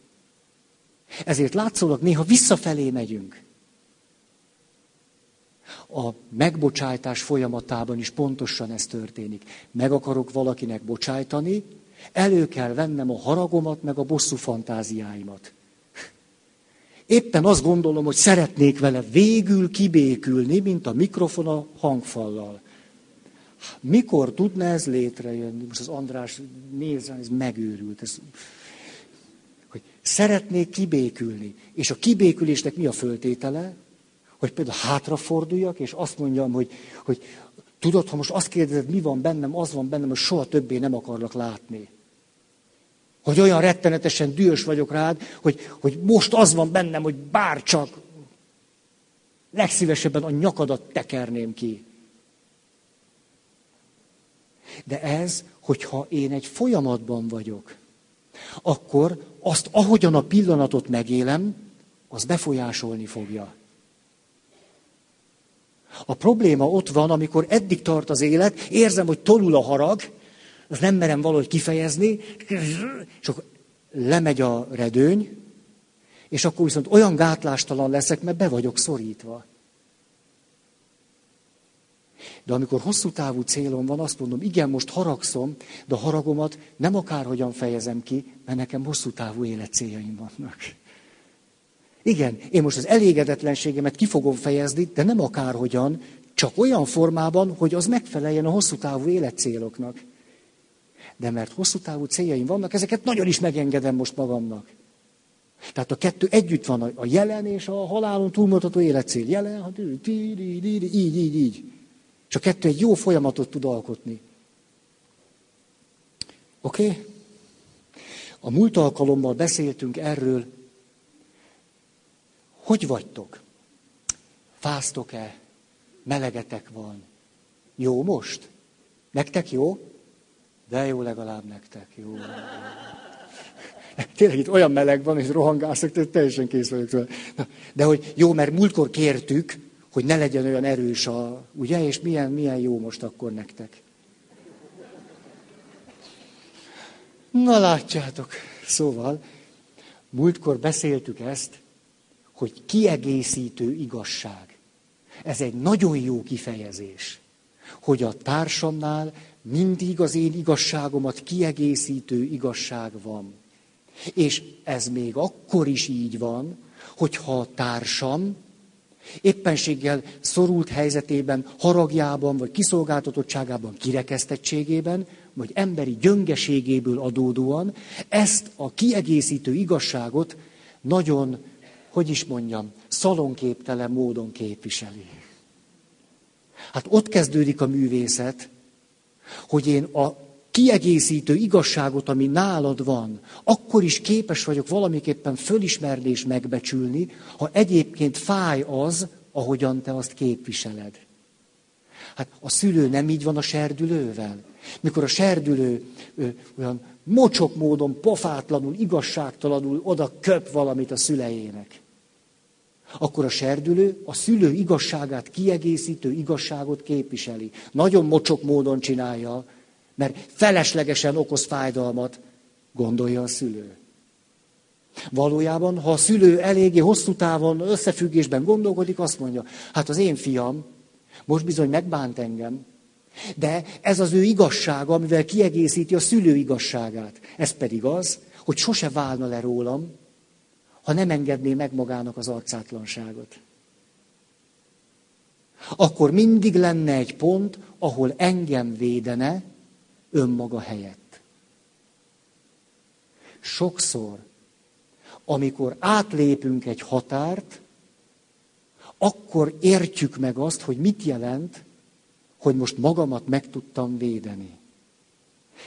Ezért látszólag néha visszafelé megyünk. A megbocsájtás folyamatában is pontosan ez történik. Meg akarok valakinek bocsájtani, elő kell vennem a haragomat, meg a bosszú fantáziáimat. Éppen azt gondolom, hogy szeretnék vele végül kibékülni, mint a mikrofon a hangfallal. Mikor tudna ez létrejönni? Most az András néz ez megőrült. Ez, hogy szeretnék kibékülni. És a kibékülésnek mi a föltétele? Hogy például hátraforduljak, és azt mondjam, hogy, hogy tudod, ha most azt kérdezed, mi van bennem, az van bennem, hogy soha többé nem akarlak látni. Hogy olyan rettenetesen dühös vagyok rád, hogy, hogy most az van bennem, hogy bárcsak legszívesebben a nyakadat tekerném ki. De ez, hogyha én egy folyamatban vagyok, akkor azt, ahogyan a pillanatot megélem, az befolyásolni fogja. A probléma ott van, amikor eddig tart az élet, érzem, hogy tolul a harag, az nem merem valahogy kifejezni, és akkor lemegy a redőny, és akkor viszont olyan gátlástalan leszek, mert be vagyok szorítva. De amikor hosszú távú célom van, azt mondom, igen, most haragszom, de a haragomat nem akárhogyan fejezem ki, mert nekem hosszú távú életcéljaim vannak. Igen, én most az elégedetlenségemet ki fogom fejezni, de nem akárhogyan, csak olyan formában, hogy az megfeleljen a hosszú távú életcéloknak. De mert hosszú távú céljaim vannak, ezeket nagyon is megengedem most magamnak. Tehát a kettő együtt van, a jelen és a halálon túlmutató életcél. Jelen, így, így, így, így. És a kettő egy jó folyamatot tud alkotni. Oké? Okay? A múlt alkalommal beszéltünk erről, hogy vagytok? Fáztok-e? Melegetek van? Jó most? Nektek jó? De jó legalább nektek, jó. Tényleg itt olyan meleg van, és rohangászok, tehát teljesen kész vagyok. De hogy jó, mert múltkor kértük, hogy ne legyen olyan erős a, ugye, és milyen, milyen jó most akkor nektek. Na látjátok, szóval, múltkor beszéltük ezt, hogy kiegészítő igazság. Ez egy nagyon jó kifejezés, hogy a társamnál mindig az én igazságomat kiegészítő igazság van. És ez még akkor is így van, hogyha a társam éppenséggel szorult helyzetében, haragjában, vagy kiszolgáltatottságában, kirekesztettségében, vagy emberi gyöngeségéből adódóan ezt a kiegészítő igazságot nagyon, hogy is mondjam, szalonképtelen módon képviseli. Hát ott kezdődik a művészet, hogy én a kiegészítő igazságot, ami nálad van, akkor is képes vagyok valamiképpen fölismerni és megbecsülni, ha egyébként fáj az, ahogyan te azt képviseled. Hát a szülő nem így van a serdülővel. Mikor a serdülő ö, olyan mocsok módon, pofátlanul, igazságtalanul oda köp valamit a szüleinek, akkor a serdülő a szülő igazságát kiegészítő igazságot képviseli. Nagyon mocsok módon csinálja, mert feleslegesen okoz fájdalmat, gondolja a szülő. Valójában, ha a szülő eléggé hosszú távon összefüggésben gondolkodik, azt mondja, hát az én fiam most bizony megbánt engem, de ez az ő igazsága, amivel kiegészíti a szülő igazságát. Ez pedig az, hogy sose válna le rólam, ha nem engedné meg magának az arcátlanságot. Akkor mindig lenne egy pont, ahol engem védene, önmaga helyett. Sokszor, amikor átlépünk egy határt, akkor értjük meg azt, hogy mit jelent, hogy most magamat meg tudtam védeni.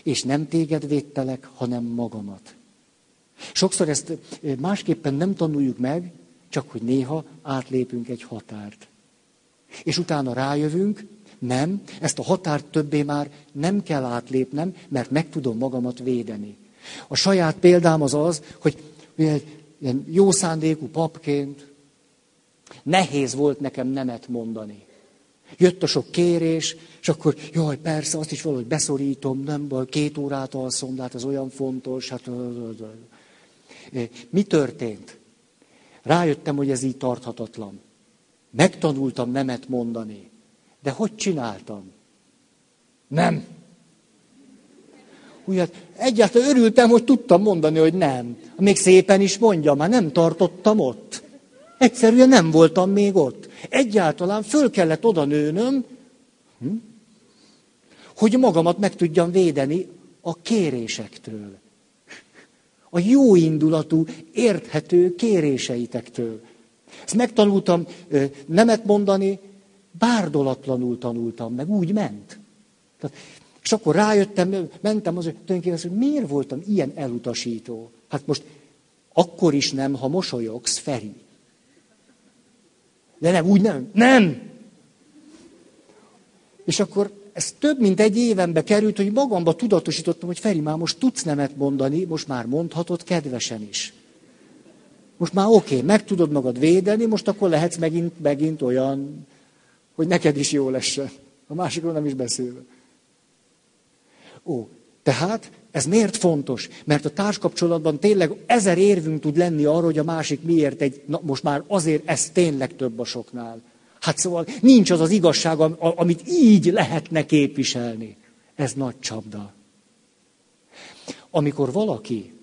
És nem téged védtelek, hanem magamat. Sokszor ezt másképpen nem tanuljuk meg, csak hogy néha átlépünk egy határt. És utána rájövünk, nem, ezt a határt többé már nem kell átlépnem, mert meg tudom magamat védeni. A saját példám az az, hogy ilyen jó szándékú papként nehéz volt nekem nemet mondani. Jött a sok kérés, és akkor, jaj, persze, azt is valahogy beszorítom, nem baj, két órát alszom, de hát ez olyan fontos. Hát... Mi történt? Rájöttem, hogy ez így tarthatatlan. Megtanultam nemet mondani. De hogy csináltam? Nem. Úgy, hát egyáltalán örültem, hogy tudtam mondani, hogy nem. Még szépen is mondja, már nem tartottam ott. Egyszerűen nem voltam még ott. Egyáltalán föl kellett oda nőnöm, hm? hogy magamat meg tudjam védeni a kérésektől. A jó indulatú, érthető kéréseitektől. Ezt megtanultam nemet mondani, bárdolatlanul tanultam, meg úgy ment. Tehát, és akkor rájöttem, mentem az, hogy hogy miért voltam ilyen elutasító. Hát most akkor is nem, ha mosolyogsz, Feri. De nem, úgy nem. Nem! És akkor ez több mint egy évenbe került, hogy magamba tudatosítottam, hogy Feri, már most tudsz nemet mondani, most már mondhatod kedvesen is. Most már oké, okay, meg tudod magad védeni, most akkor lehetsz megint, megint olyan hogy neked is jó lesz. A másikról nem is beszélve. Ó, tehát ez miért fontos? Mert a társkapcsolatban tényleg ezer érvünk tud lenni arra, hogy a másik miért egy, na most már azért ez tényleg több a soknál. Hát szóval nincs az az igazság, amit így lehetne képviselni. Ez nagy csapda. Amikor valaki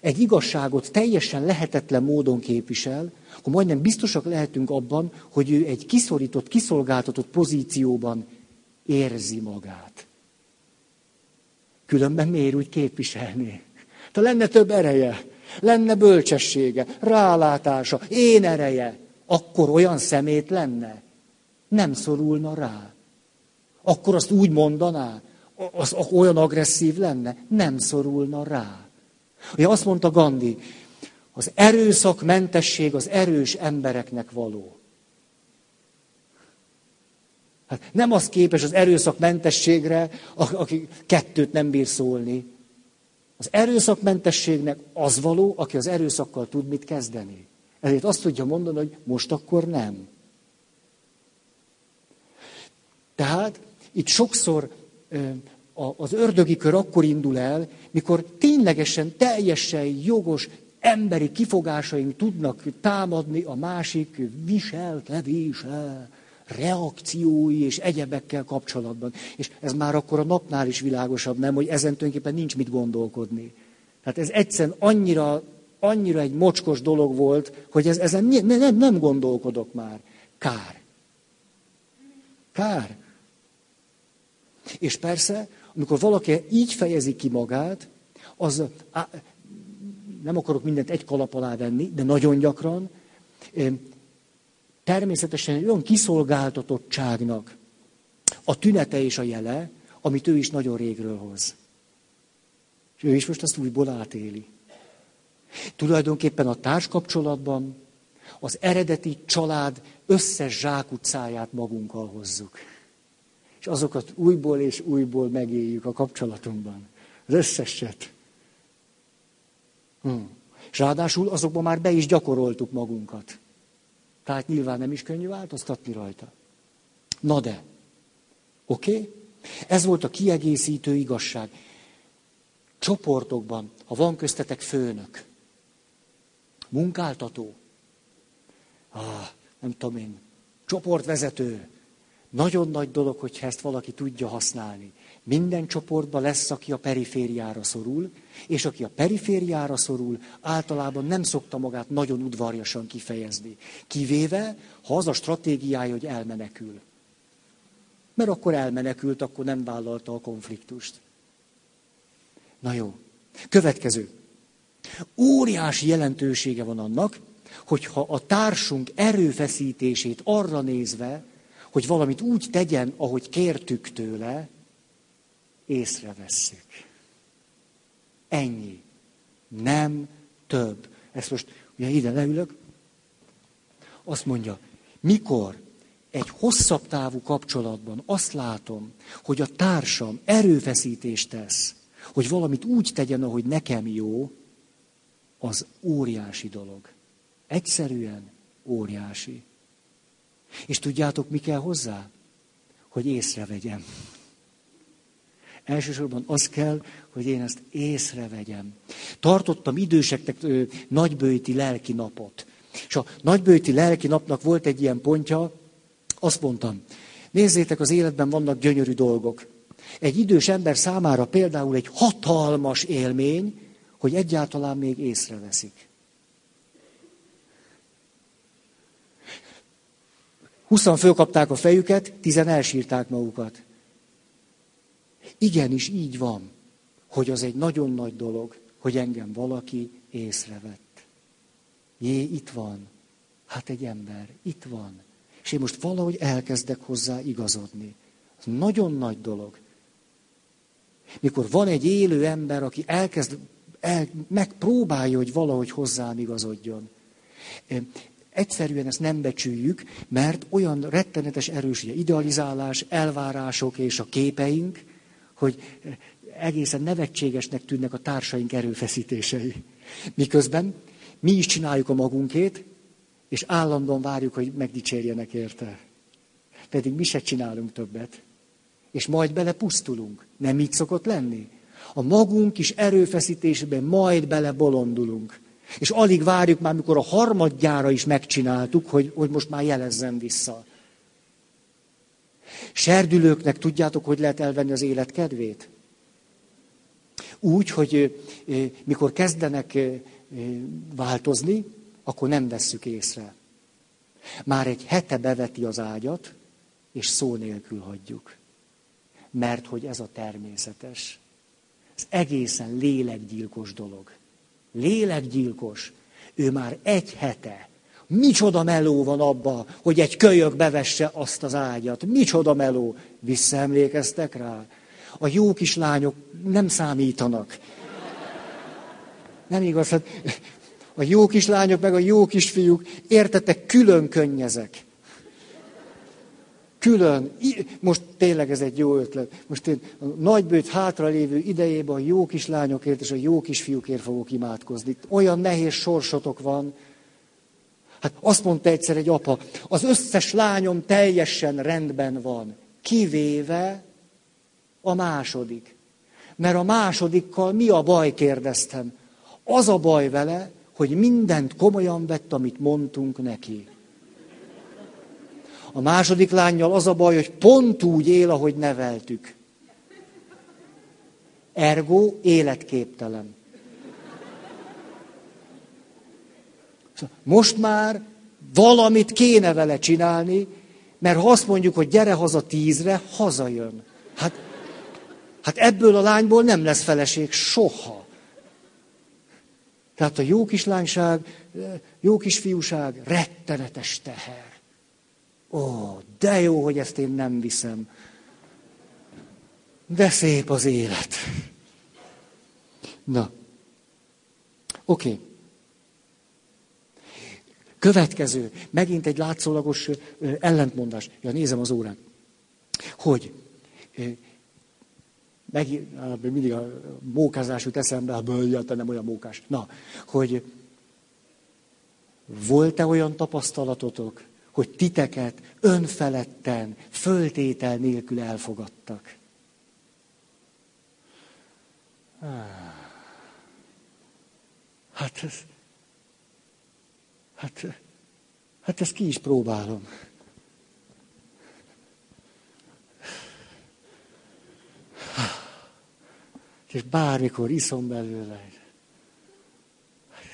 egy igazságot teljesen lehetetlen módon képvisel, akkor majdnem biztosak lehetünk abban, hogy ő egy kiszorított, kiszolgáltatott pozícióban érzi magát. Különben miért úgy képviselni? Ha lenne több ereje, lenne bölcsessége, rálátása, én ereje, akkor olyan szemét lenne. Nem szorulna rá. Akkor azt úgy mondaná, az olyan agresszív lenne, nem szorulna rá. Ugye azt mondta Gandhi, az erőszakmentesség az erős embereknek való. Hát nem az képes az erőszakmentességre, aki kettőt nem bír szólni. Az erőszakmentességnek az való, aki az erőszakkal tud mit kezdeni. Ezért azt tudja mondani, hogy most akkor nem. Tehát itt sokszor az ördögi kör akkor indul el, mikor ténylegesen, teljesen jogos emberi kifogásaink tudnak támadni a másik viselkedése, reakciói és egyebekkel kapcsolatban. És ez már akkor a napnál is világosabb, nem, hogy ezen tulajdonképpen nincs mit gondolkodni. Tehát ez egyszerűen annyira, annyira egy mocskos dolog volt, hogy ez, ezen nem, nem, nem gondolkodok már. Kár. Kár. És persze, amikor valaki így fejezi ki magát, az nem akarok mindent egy kalap alá venni, de nagyon gyakran, természetesen egy olyan kiszolgáltatottságnak a tünete és a jele, amit ő is nagyon régről hoz. És ő is most azt újból átéli. Tulajdonképpen a társkapcsolatban az eredeti család összes zsákutcáját magunkkal hozzuk. És azokat újból és újból megéljük a kapcsolatunkban. Az összeset. Hmm. És ráadásul azokban már be is gyakoroltuk magunkat. Tehát nyilván nem is könnyű változtatni rajta. Na de, oké? Okay? Ez volt a kiegészítő igazság. Csoportokban, ha van köztetek főnök, munkáltató, ah, nem tudom én, csoportvezető, nagyon nagy dolog, hogyha ezt valaki tudja használni. Minden csoportban lesz, aki a perifériára szorul, és aki a perifériára szorul, általában nem szokta magát nagyon udvarjasan kifejezni. Kivéve, ha az a stratégiája, hogy elmenekül. Mert akkor elmenekült, akkor nem vállalta a konfliktust. Na jó. Következő. Óriási jelentősége van annak, hogyha a társunk erőfeszítését arra nézve, hogy valamit úgy tegyen, ahogy kértük tőle, észrevesszük. Ennyi. Nem több. Ezt most, ugye ide leülök, azt mondja, mikor egy hosszabb távú kapcsolatban azt látom, hogy a társam erőfeszítést tesz, hogy valamit úgy tegyen, ahogy nekem jó, az óriási dolog. Egyszerűen óriási. És tudjátok, mi kell hozzá? Hogy észrevegyem. Elsősorban az kell, hogy én ezt észrevegyem. Tartottam időseknek ö, nagybőti lelki napot. És a nagybőti lelki napnak volt egy ilyen pontja, azt mondtam, nézzétek, az életben vannak gyönyörű dolgok. Egy idős ember számára például egy hatalmas élmény, hogy egyáltalán még észreveszik. Huszan fölkapták a fejüket, tizen elsírták magukat. Igenis így van, hogy az egy nagyon nagy dolog, hogy engem valaki észrevett. Jé, itt van. Hát egy ember, itt van. És én most valahogy elkezdek hozzá igazodni. Ez nagyon nagy dolog. Mikor van egy élő ember, aki elkezd, el, megpróbálja, hogy valahogy hozzám igazodjon. Egyszerűen ezt nem becsüljük, mert olyan rettenetes erős ugye, idealizálás, elvárások és a képeink, hogy egészen nevetségesnek tűnnek a társaink erőfeszítései. Miközben mi is csináljuk a magunkét, és állandóan várjuk, hogy megdicsérjenek érte. Pedig mi se csinálunk többet. És majd bele pusztulunk. Nem így szokott lenni? A magunk is erőfeszítésben majd bele bolondulunk. És alig várjuk már, mikor a harmadjára is megcsináltuk, hogy, hogy most már jelezzen vissza. Serdülőknek tudjátok, hogy lehet elvenni az élet kedvét? Úgy, hogy mikor kezdenek változni, akkor nem vesszük észre. Már egy hete beveti az ágyat, és szó nélkül hagyjuk. Mert hogy ez a természetes. Ez egészen lélekgyilkos dolog. Lélekgyilkos. Ő már egy hete. Micsoda meló van abba, hogy egy kölyök bevesse azt az ágyat. Micsoda meló. Visszaemlékeztek rá? A jó kislányok nem számítanak. Nem igaz, hát a jó kislányok meg a jó kisfiúk, értetek, külön könnyezek. Külön. Most tényleg ez egy jó ötlet. Most én a nagybőt hátralévő idejében a jó kislányokért és a jó kisfiúkért fogok imádkozni. Olyan nehéz sorsotok van. Hát azt mondta egyszer egy apa, az összes lányom teljesen rendben van, kivéve A második. Mert a másodikkal mi a baj, kérdeztem. Az a baj vele, hogy mindent komolyan vett, amit mondtunk neki. A második lányjal az a baj, hogy pont úgy él, ahogy neveltük. Ergo életképtelen. Most már valamit kéne vele csinálni, mert ha azt mondjuk, hogy gyere haza tízre, hazajön. Hát, hát ebből a lányból nem lesz feleség soha. Tehát a jó kislányság, jó kisfiúság, rettenetes teher. Ó, de jó, hogy ezt én nem viszem. De szép az élet. Na. Oké. Okay. Következő, megint egy látszólagos ellentmondás. Ja, nézem az órán. Hogy meg, mindig a mókázás jut eszembe, hát nem olyan mókás. Na, hogy volt-e olyan tapasztalatotok, hogy titeket önfeledten, föltétel nélkül elfogadtak? Hát ez, hát, hát ezt ki is próbálom. És bármikor iszom belőle.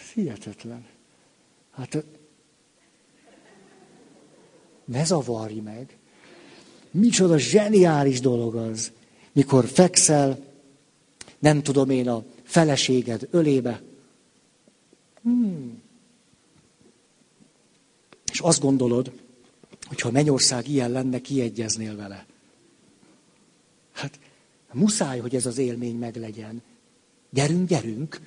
Ez hihetetlen. Hát ne zavarj meg. Micsoda zseniális dolog az, mikor fekszel, nem tudom én, a feleséged ölébe. Hmm. És azt gondolod, hogy ha Mennyország ilyen lenne, kiegyeznél vele. Hát muszáj, hogy ez az élmény meglegyen. Gyerünk, gyerünk.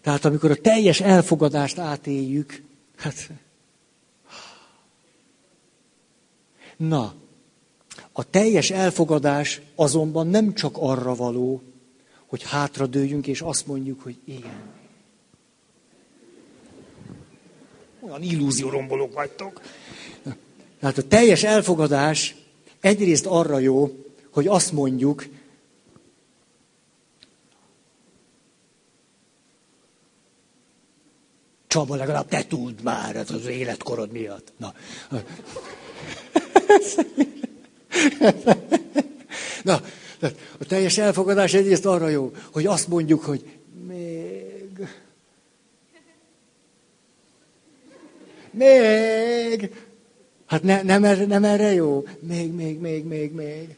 Tehát amikor a teljes elfogadást átéljük, hát Na, a teljes elfogadás azonban nem csak arra való, hogy hátradőjünk és azt mondjuk, hogy igen. Olyan illúziórombolók vagytok. Tehát a teljes elfogadás egyrészt arra jó, hogy azt mondjuk, Csaba, legalább te tudd már, ez az életkorod miatt. Na. Na, a teljes elfogadás egyrészt arra jó, hogy azt mondjuk, hogy még... Még... Hát ne, nem, erre, nem erre jó? Még, még, még, még, még.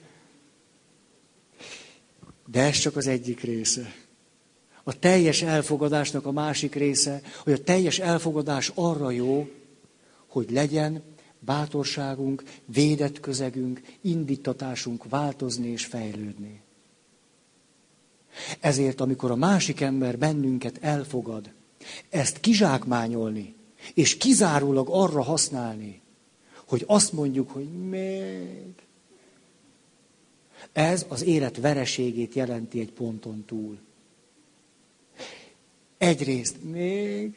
De ez csak az egyik része. A teljes elfogadásnak a másik része, hogy a teljes elfogadás arra jó, hogy legyen bátorságunk, védett közegünk, indítatásunk változni és fejlődni. Ezért, amikor a másik ember bennünket elfogad, ezt kizsákmányolni, és kizárólag arra használni, hogy azt mondjuk, hogy még. Ez az élet vereségét jelenti egy ponton túl. Egyrészt még,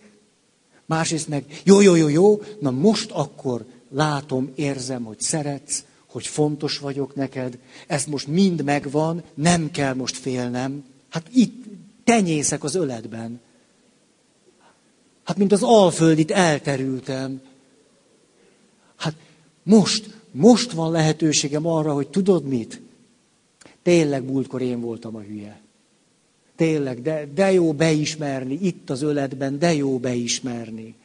másrészt meg jó, jó, jó, jó, na most akkor látom, érzem, hogy szeretsz, hogy fontos vagyok neked, ez most mind megvan, nem kell most félnem. Hát itt tenyészek az öletben. Hát mint az alföldit elterültem. Hát most, most van lehetőségem arra, hogy tudod mit? Tényleg múltkor én voltam a hülye. Tényleg, de, de jó beismerni, itt az öletben, de jó beismerni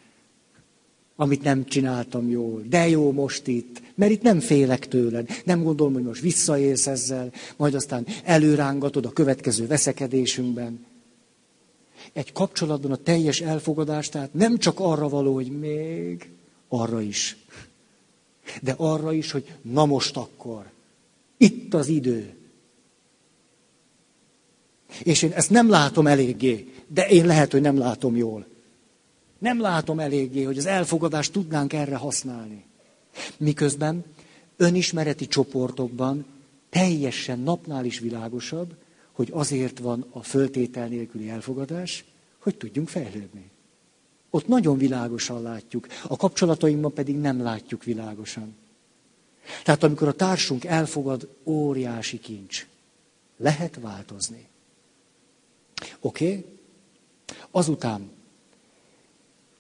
amit nem csináltam jól. De jó most itt, mert itt nem félek tőled. Nem gondolom, hogy most visszaélsz ezzel, majd aztán előrángatod a következő veszekedésünkben. Egy kapcsolatban a teljes elfogadás, tehát nem csak arra való, hogy még, arra is. De arra is, hogy na most akkor. Itt az idő. És én ezt nem látom eléggé, de én lehet, hogy nem látom jól. Nem látom eléggé, hogy az elfogadást tudnánk erre használni. Miközben önismereti csoportokban teljesen napnál is világosabb, hogy azért van a föltétel nélküli elfogadás, hogy tudjunk fejlődni. Ott nagyon világosan látjuk, a kapcsolatainkban pedig nem látjuk világosan. Tehát amikor a társunk elfogad, óriási kincs. Lehet változni. Oké? Okay? Azután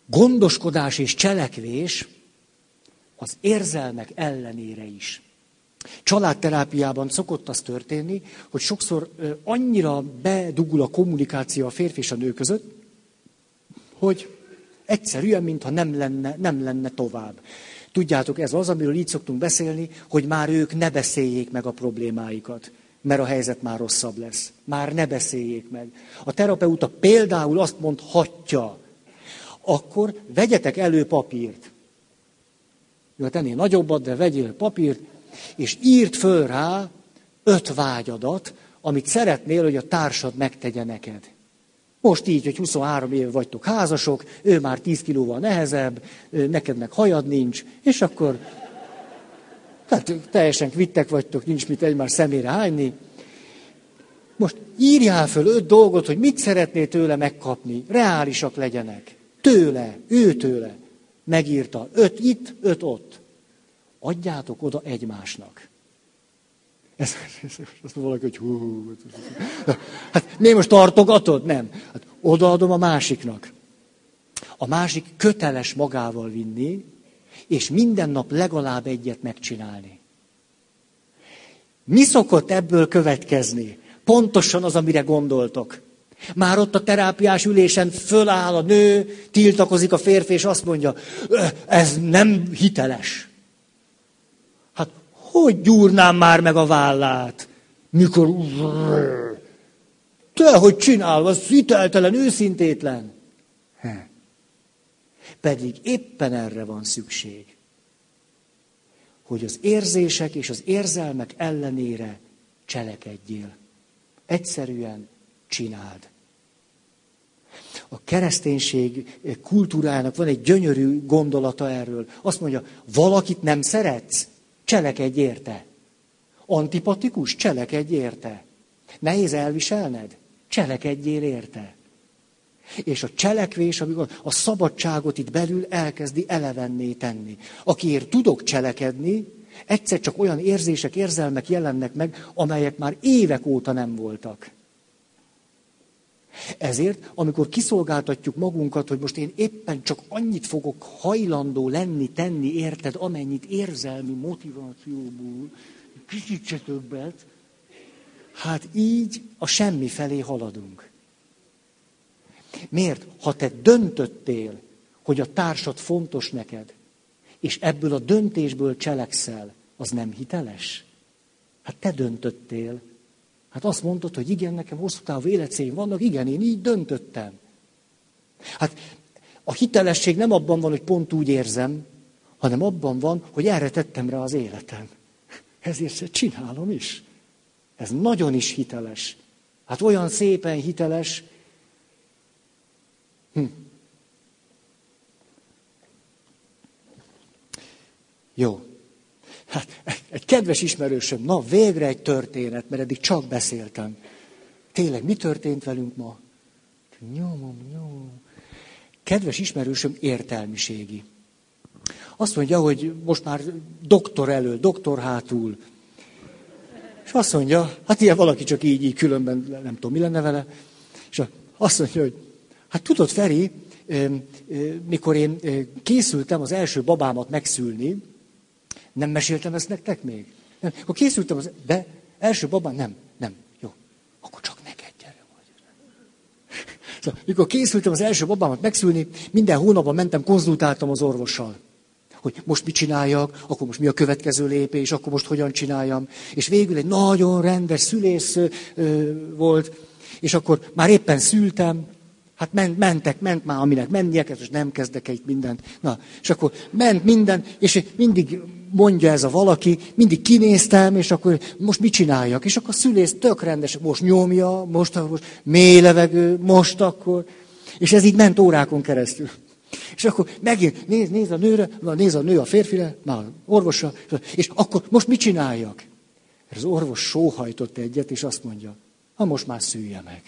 gondoskodás és cselekvés az érzelmek ellenére is. Családterápiában szokott az történni, hogy sokszor annyira bedugul a kommunikáció a férfi és a nő között, hogy egyszerűen, mintha nem lenne, nem lenne tovább. Tudjátok, ez az, amiről így szoktunk beszélni, hogy már ők ne beszéljék meg a problémáikat, mert a helyzet már rosszabb lesz. Már ne beszéljék meg. A terapeuta például azt mondhatja, akkor vegyetek elő papírt. Jó, hát ennél nagyobbat, de vegyél papírt, és írt föl rá öt vágyadat, amit szeretnél, hogy a társad megtegye neked. Most így, hogy 23 év vagytok házasok, ő már 10 kilóval nehezebb, neked meg hajad nincs, és akkor tehát teljesen kvittek vagytok, nincs mit egymás szemére hányni. Most írjál föl öt dolgot, hogy mit szeretnél tőle megkapni, reálisak legyenek. Tőle, ő tőle. Megírta. Öt itt, öt ott. Adjátok oda egymásnak. Ez, ez, ez valaki, hogy hú, hát mi most tartogatod? Nem. Hát odaadom a másiknak. A másik köteles magával vinni, és minden nap legalább egyet megcsinálni. Mi szokott ebből következni? Pontosan az, amire gondoltok. Már ott a terápiás ülésen föláll a nő, tiltakozik a férfi, és azt mondja, ez nem hiteles. Hogy gyúrnám már meg a vállát, mikor... Te, hogy csinál, az hiteltelen, őszintétlen. Pedig éppen erre van szükség, hogy az érzések és az érzelmek ellenére cselekedjél. Egyszerűen csináld. A kereszténység kultúrának van egy gyönyörű gondolata erről. Azt mondja, valakit nem szeretsz, cselekedj érte. Antipatikus, cselekedj érte. Nehéz elviselned, cselekedjél érte. És a cselekvés, amikor a szabadságot itt belül elkezdi elevenné tenni. Akiért tudok cselekedni, egyszer csak olyan érzések, érzelmek jelennek meg, amelyek már évek óta nem voltak. Ezért, amikor kiszolgáltatjuk magunkat, hogy most én éppen csak annyit fogok hajlandó lenni, tenni, érted, amennyit érzelmi motivációból, kicsit se többet, hát így a semmi felé haladunk. Miért? Ha te döntöttél, hogy a társad fontos neked, és ebből a döntésből cselekszel, az nem hiteles? Hát te döntöttél, Hát azt mondod, hogy igen, nekem hosszú távú életcéljaim vannak, igen, én így döntöttem. Hát a hitelesség nem abban van, hogy pont úgy érzem, hanem abban van, hogy erre tettem rá az életem. Ezért csinálom is. Ez nagyon is hiteles. Hát olyan szépen hiteles. Hm. Jó. Hát egy kedves ismerősöm, na végre egy történet, mert eddig csak beszéltem. Tényleg, mi történt velünk ma? Nyomom, nyomom. Kedves ismerősöm értelmiségi. Azt mondja, hogy most már doktor elől, doktor hátul. És azt mondja, hát ilyen valaki csak így, így különben nem tudom, mi lenne vele. És azt mondja, hogy hát tudod, Feri, mikor én készültem az első babámat megszülni, nem meséltem ezt nektek még? Nem. Akkor készültem, az, de első babám, nem, nem, jó. Akkor csak neked gyere vagy. Szóval, mikor készültem az első babámat megszülni, minden hónapban mentem, konzultáltam az orvossal. Hogy most mit csináljak, akkor most mi a következő lépés, akkor most hogyan csináljam. És végül egy nagyon rendes szülész ö, volt, és akkor már éppen szültem, Hát ment, mentek, ment már, aminek mennie kell, és nem kezdek itt mindent. Na, és akkor ment minden, és mindig mondja ez a valaki, mindig kinéztem, és akkor most mit csináljak? És akkor a szülész tök rendes, most nyomja, most, most mély levegő, most akkor. És ez így ment órákon keresztül. És akkor megint néz, néz a nőre, néz a nő a férfire, már orvosra, és akkor most mit csináljak? Az orvos sóhajtott egyet, és azt mondja, ha most már szülje meg.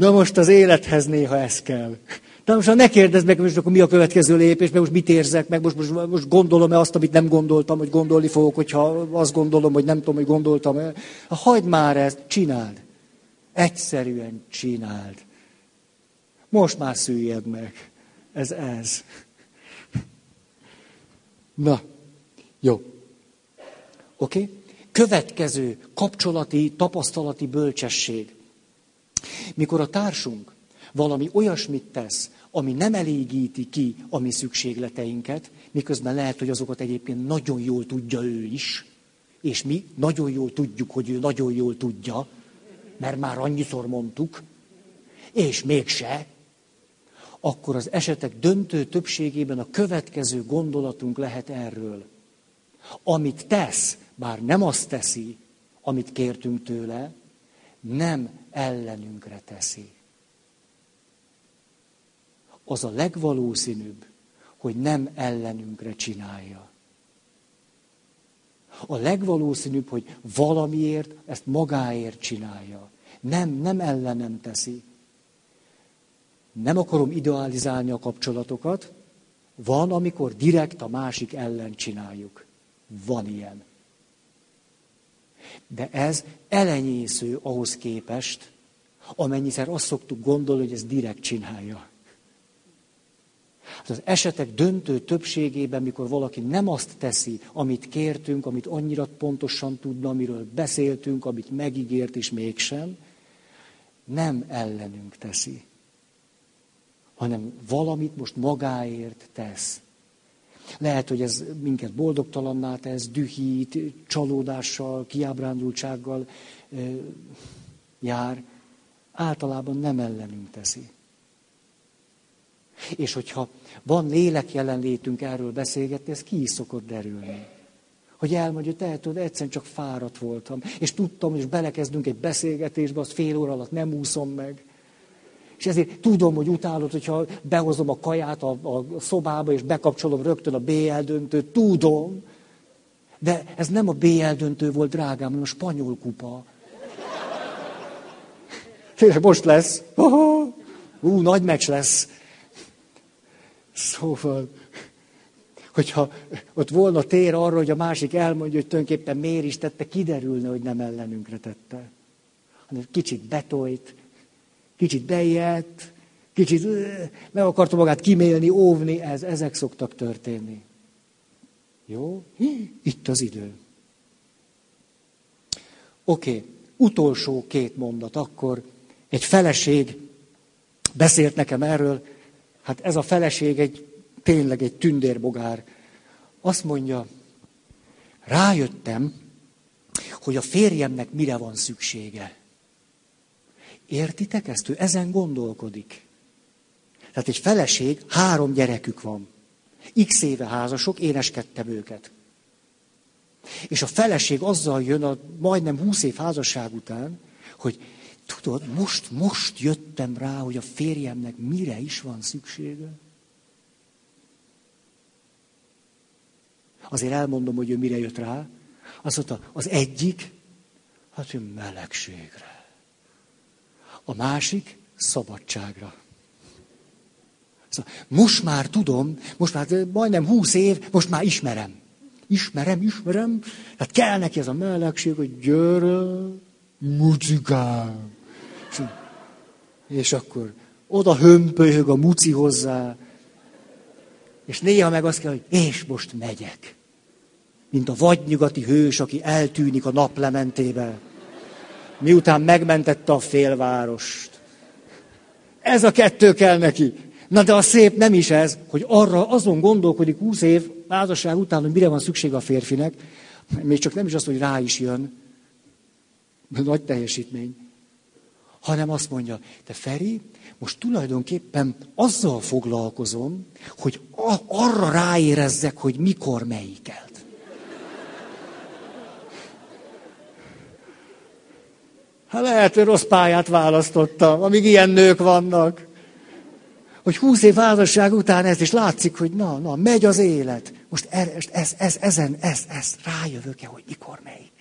Na most az élethez néha ez kell. Na most ha ne kérdezd meg, most akkor mi a következő lépés, mert most mit érzek meg, most, most, most gondolom-e azt, amit nem gondoltam, hogy gondolni fogok, hogyha azt gondolom, hogy nem tudom, hogy gondoltam-e. Hagyd már ezt, csináld. Egyszerűen csináld. Most már szüljed meg. Ez ez. Na, jó. Oké? Okay? Következő kapcsolati, tapasztalati bölcsesség. Mikor a társunk valami olyasmit tesz, ami nem elégíti ki a mi szükségleteinket, miközben lehet, hogy azokat egyébként nagyon jól tudja ő is, és mi nagyon jól tudjuk, hogy ő nagyon jól tudja, mert már annyiszor mondtuk, és mégse, akkor az esetek döntő többségében a következő gondolatunk lehet erről. Amit tesz, bár nem azt teszi, amit kértünk tőle, nem ellenünkre teszi. Az a legvalószínűbb, hogy nem ellenünkre csinálja. A legvalószínűbb, hogy valamiért ezt magáért csinálja. Nem, nem ellenem teszi. Nem akarom idealizálni a kapcsolatokat. Van, amikor direkt a másik ellen csináljuk. Van ilyen. De ez elenyésző ahhoz képest, amennyiszer azt szoktuk gondolni, hogy ez direkt csinálja. Hát az esetek döntő többségében, mikor valaki nem azt teszi, amit kértünk, amit annyira pontosan tudna, amiről beszéltünk, amit megígért, és mégsem, nem ellenünk teszi, hanem valamit most magáért tesz. Lehet, hogy ez minket boldogtalanná tesz, dühít, csalódással, kiábrándultsággal jár. Általában nem ellenünk teszi. És hogyha van lélek jelenlétünk erről beszélgetni, ez ki is szokott derülni. Hogy elmondja, te tudod, egyszerűen csak fáradt voltam. És tudtam, hogy belekezdünk egy beszélgetésbe, azt fél óra alatt nem úszom meg. És ezért tudom, hogy utálod, hogyha behozom a kaját a, a szobába, és bekapcsolom rögtön a BL döntőt. Tudom. De ez nem a BL döntő volt, drágám, hanem a spanyol kupa. Tényleg most lesz. Ú, nagy meccs lesz. Szóval, hogyha ott volna tér arra, hogy a másik elmondja, hogy tulajdonképpen miért is tette, kiderülne, hogy nem ellenünkre tette. Hanem kicsit betolt, kicsit bejött, kicsit meg akarta magát kimélni, óvni, ez, ezek szoktak történni. Jó? Itt az idő. Oké, utolsó két mondat. Akkor egy feleség beszélt nekem erről, hát ez a feleség egy tényleg egy tündérbogár. Azt mondja, rájöttem, hogy a férjemnek mire van szüksége. Értitek ezt? Ő ezen gondolkodik. Tehát egy feleség, három gyerekük van. X éve házasok, éneskedtem őket. És a feleség azzal jön a majdnem húsz év házasság után, hogy tudod, most, most jöttem rá, hogy a férjemnek mire is van szüksége. Azért elmondom, hogy ő mire jött rá. Azt mondta, az egyik, hát ő melegségre. A másik szabadságra. Szóval most már tudom, most már majdnem húsz év, most már ismerem. Ismerem, ismerem. Tehát kell neki ez a melegség, hogy gyere, mucikám. És akkor oda hömpölyög a muci hozzá, és néha meg azt kell, hogy és most megyek. Mint a vadnyugati hős, aki eltűnik a naplementébe miután megmentette a félvárost. Ez a kettő kell neki. Na de a szép nem is ez, hogy arra azon gondolkodik húsz év házasság után, hogy mire van szüksége a férfinek, még csak nem is az, hogy rá is jön, nagy teljesítmény, hanem azt mondja, te Feri, most tulajdonképpen azzal foglalkozom, hogy arra ráérezzek, hogy mikor melyiket. Hát lehet, hogy rossz pályát választottam, amíg ilyen nők vannak. Hogy húsz év házasság után ez is látszik, hogy na, na, megy az élet. Most er, ez, ez, ezen, ez, ez, rájövök-e, hogy mikor melyik.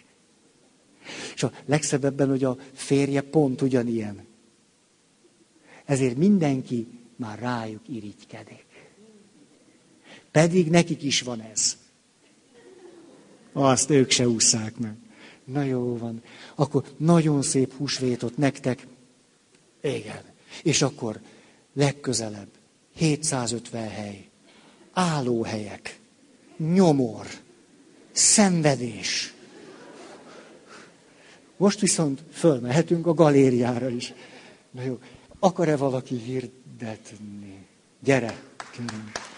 És a legszebb ebben, hogy a férje pont ugyanilyen. Ezért mindenki már rájuk irigykedik. Pedig nekik is van ez. Azt ők se ússzák meg. Na jó van. Akkor nagyon szép húsvétot nektek. Igen. És akkor legközelebb 750 hely. Állóhelyek. Nyomor. Szenvedés. Most viszont fölmehetünk a galériára is. Na jó. Akar-e valaki hirdetni? Gyere, kérünk.